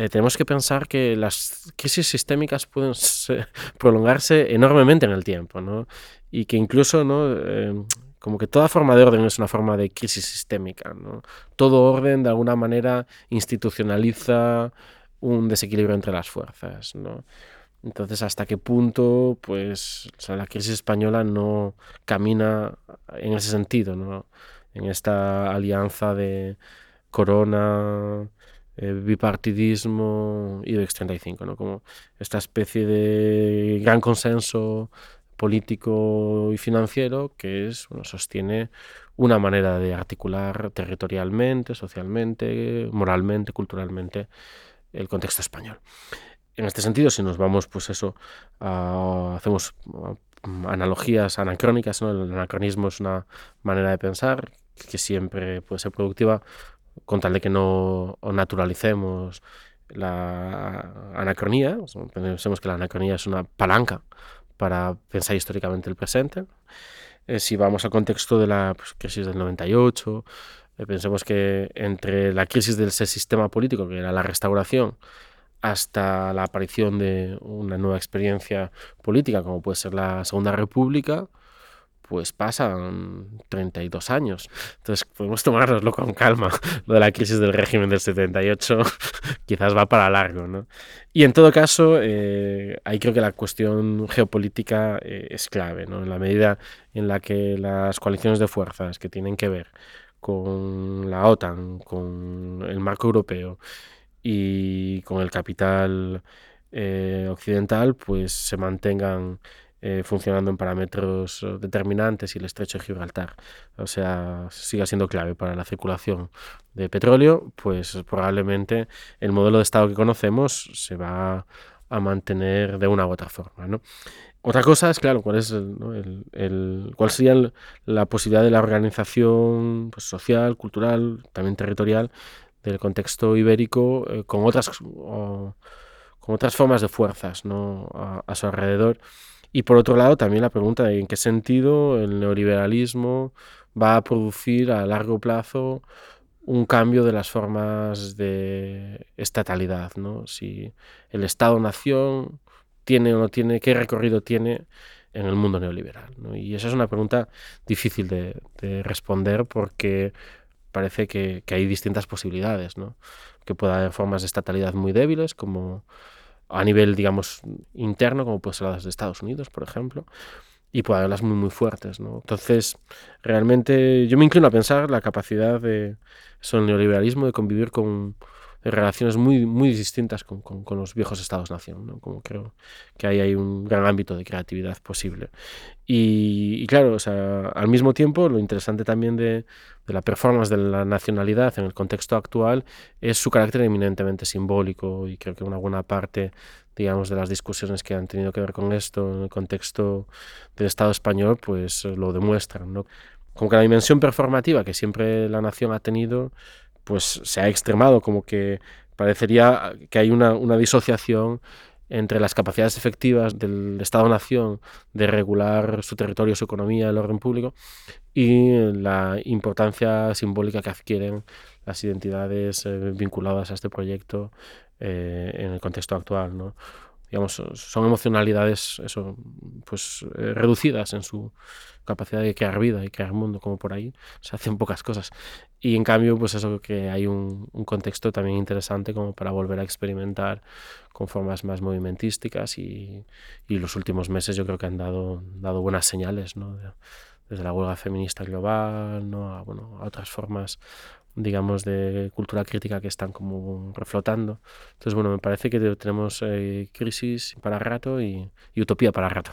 Eh, tenemos que pensar que las crisis sistémicas pueden *laughs* prolongarse enormemente en el tiempo, ¿no? Y que incluso, ¿no? Em, como que toda forma de orden es una forma de crisis sistémica, ¿no? Todo orden, de alguna manera, institucionaliza un desequilibrio entre las fuerzas, ¿no? Entonces, ¿hasta qué punto, pues, la crisis española no camina en ese sentido, ¿no? En esta alianza de Corona, eh, bipartidismo de 35, ¿no? Como esta especie de gran consenso político y financiero que es, sostiene una manera de articular territorialmente, socialmente, moralmente, culturalmente el contexto español. En este sentido, si nos vamos, pues eso, hacemos analogías anacrónicas, ¿no? el anacronismo es una manera de pensar que siempre puede ser productiva, con tal de que no naturalicemos la anacronía, pensemos que la anacronía es una palanca para pensar históricamente el presente. Eh, si vamos al contexto de la pues, crisis del 98, eh, pensemos que entre la crisis del sistema político, que era la restauración, hasta la aparición de una nueva experiencia política, como puede ser la Segunda República, pues pasan 32 años. Entonces podemos tomárnoslo con calma. *laughs* Lo de la crisis del régimen del 78 *laughs* quizás va para largo. ¿no? Y en todo caso, eh, ahí creo que la cuestión geopolítica eh, es clave, ¿no? en la medida en la que las coaliciones de fuerzas que tienen que ver con la OTAN, con el marco europeo y con el capital eh, occidental, pues se mantengan eh, funcionando en parámetros eh, determinantes y el estrecho de Gibraltar, o sea, siga siendo clave para la circulación de petróleo, pues probablemente el modelo de Estado que conocemos se va a mantener de una u otra forma. ¿no? Otra cosa es, claro, cuál, es el, cuál sería la posibilidad de la organización pues, social, cultural, también territorial del contexto ibérico eh, con, otras, con otras formas de fuerzas ¿no? a su alrededor y por otro lado, también la pregunta de en qué sentido el neoliberalismo va a producir a largo plazo un cambio de las formas de estatalidad, ¿no? Si el Estado-nación tiene o no tiene, qué recorrido tiene en el mundo neoliberal. Y esa es una pregunta difícil de, responder porque parece que, que, hay distintas posibilidades, ¿no? que pueda haber formas de estatalidad muy débiles, como a nivel, digamos, interno, como puede ser las de Estados Unidos, por ejemplo, y puede haberlas muy, muy fuertes, ¿no? Entonces, realmente yo me inclino a pensar la capacidad de eso, neoliberalismo de convivir con relaciones muy, muy distintas con, con, los viejos estados-nación, ¿no? Como creo que ahí hay un gran ámbito de creatividad posible. Y, y claro, o sea, al mismo tiempo, lo interesante también de, de la performance de la nacionalidad en el contexto actual es su carácter eminentemente simbólico y creo que una buena parte digamos de las discusiones que han tenido que ver con esto en el contexto del Estado español pues lo demuestran ¿no? como que la dimensión performativa que siempre la nación ha tenido pues se ha extremado como que parecería que hay una, una disociación entre las capacidades efectivas del Estado-Nación de regular su territorio, su economía, el orden público, y la importancia simbólica que adquieren las identidades eh, vinculadas a este proyecto eh, en el contexto actual. ¿no? Digamos, son emocionalidades eso, pues, eh, reducidas en su capacidad de crear vida y crear mundo, como por ahí se hacen pocas cosas. Y en cambio, pues eso que hay un, contexto también interesante como para volver a experimentar con formas más movimentísticas y, y los últimos meses yo creo que han dado, dado buenas señales, ¿no? desde la huelga feminista global, ¿no? a, bueno, a otras formas digamos, de cultura crítica que están como reflotando. Entonces, bueno, me parece que tenemos eh, crisis para rato y, y utopía para rato.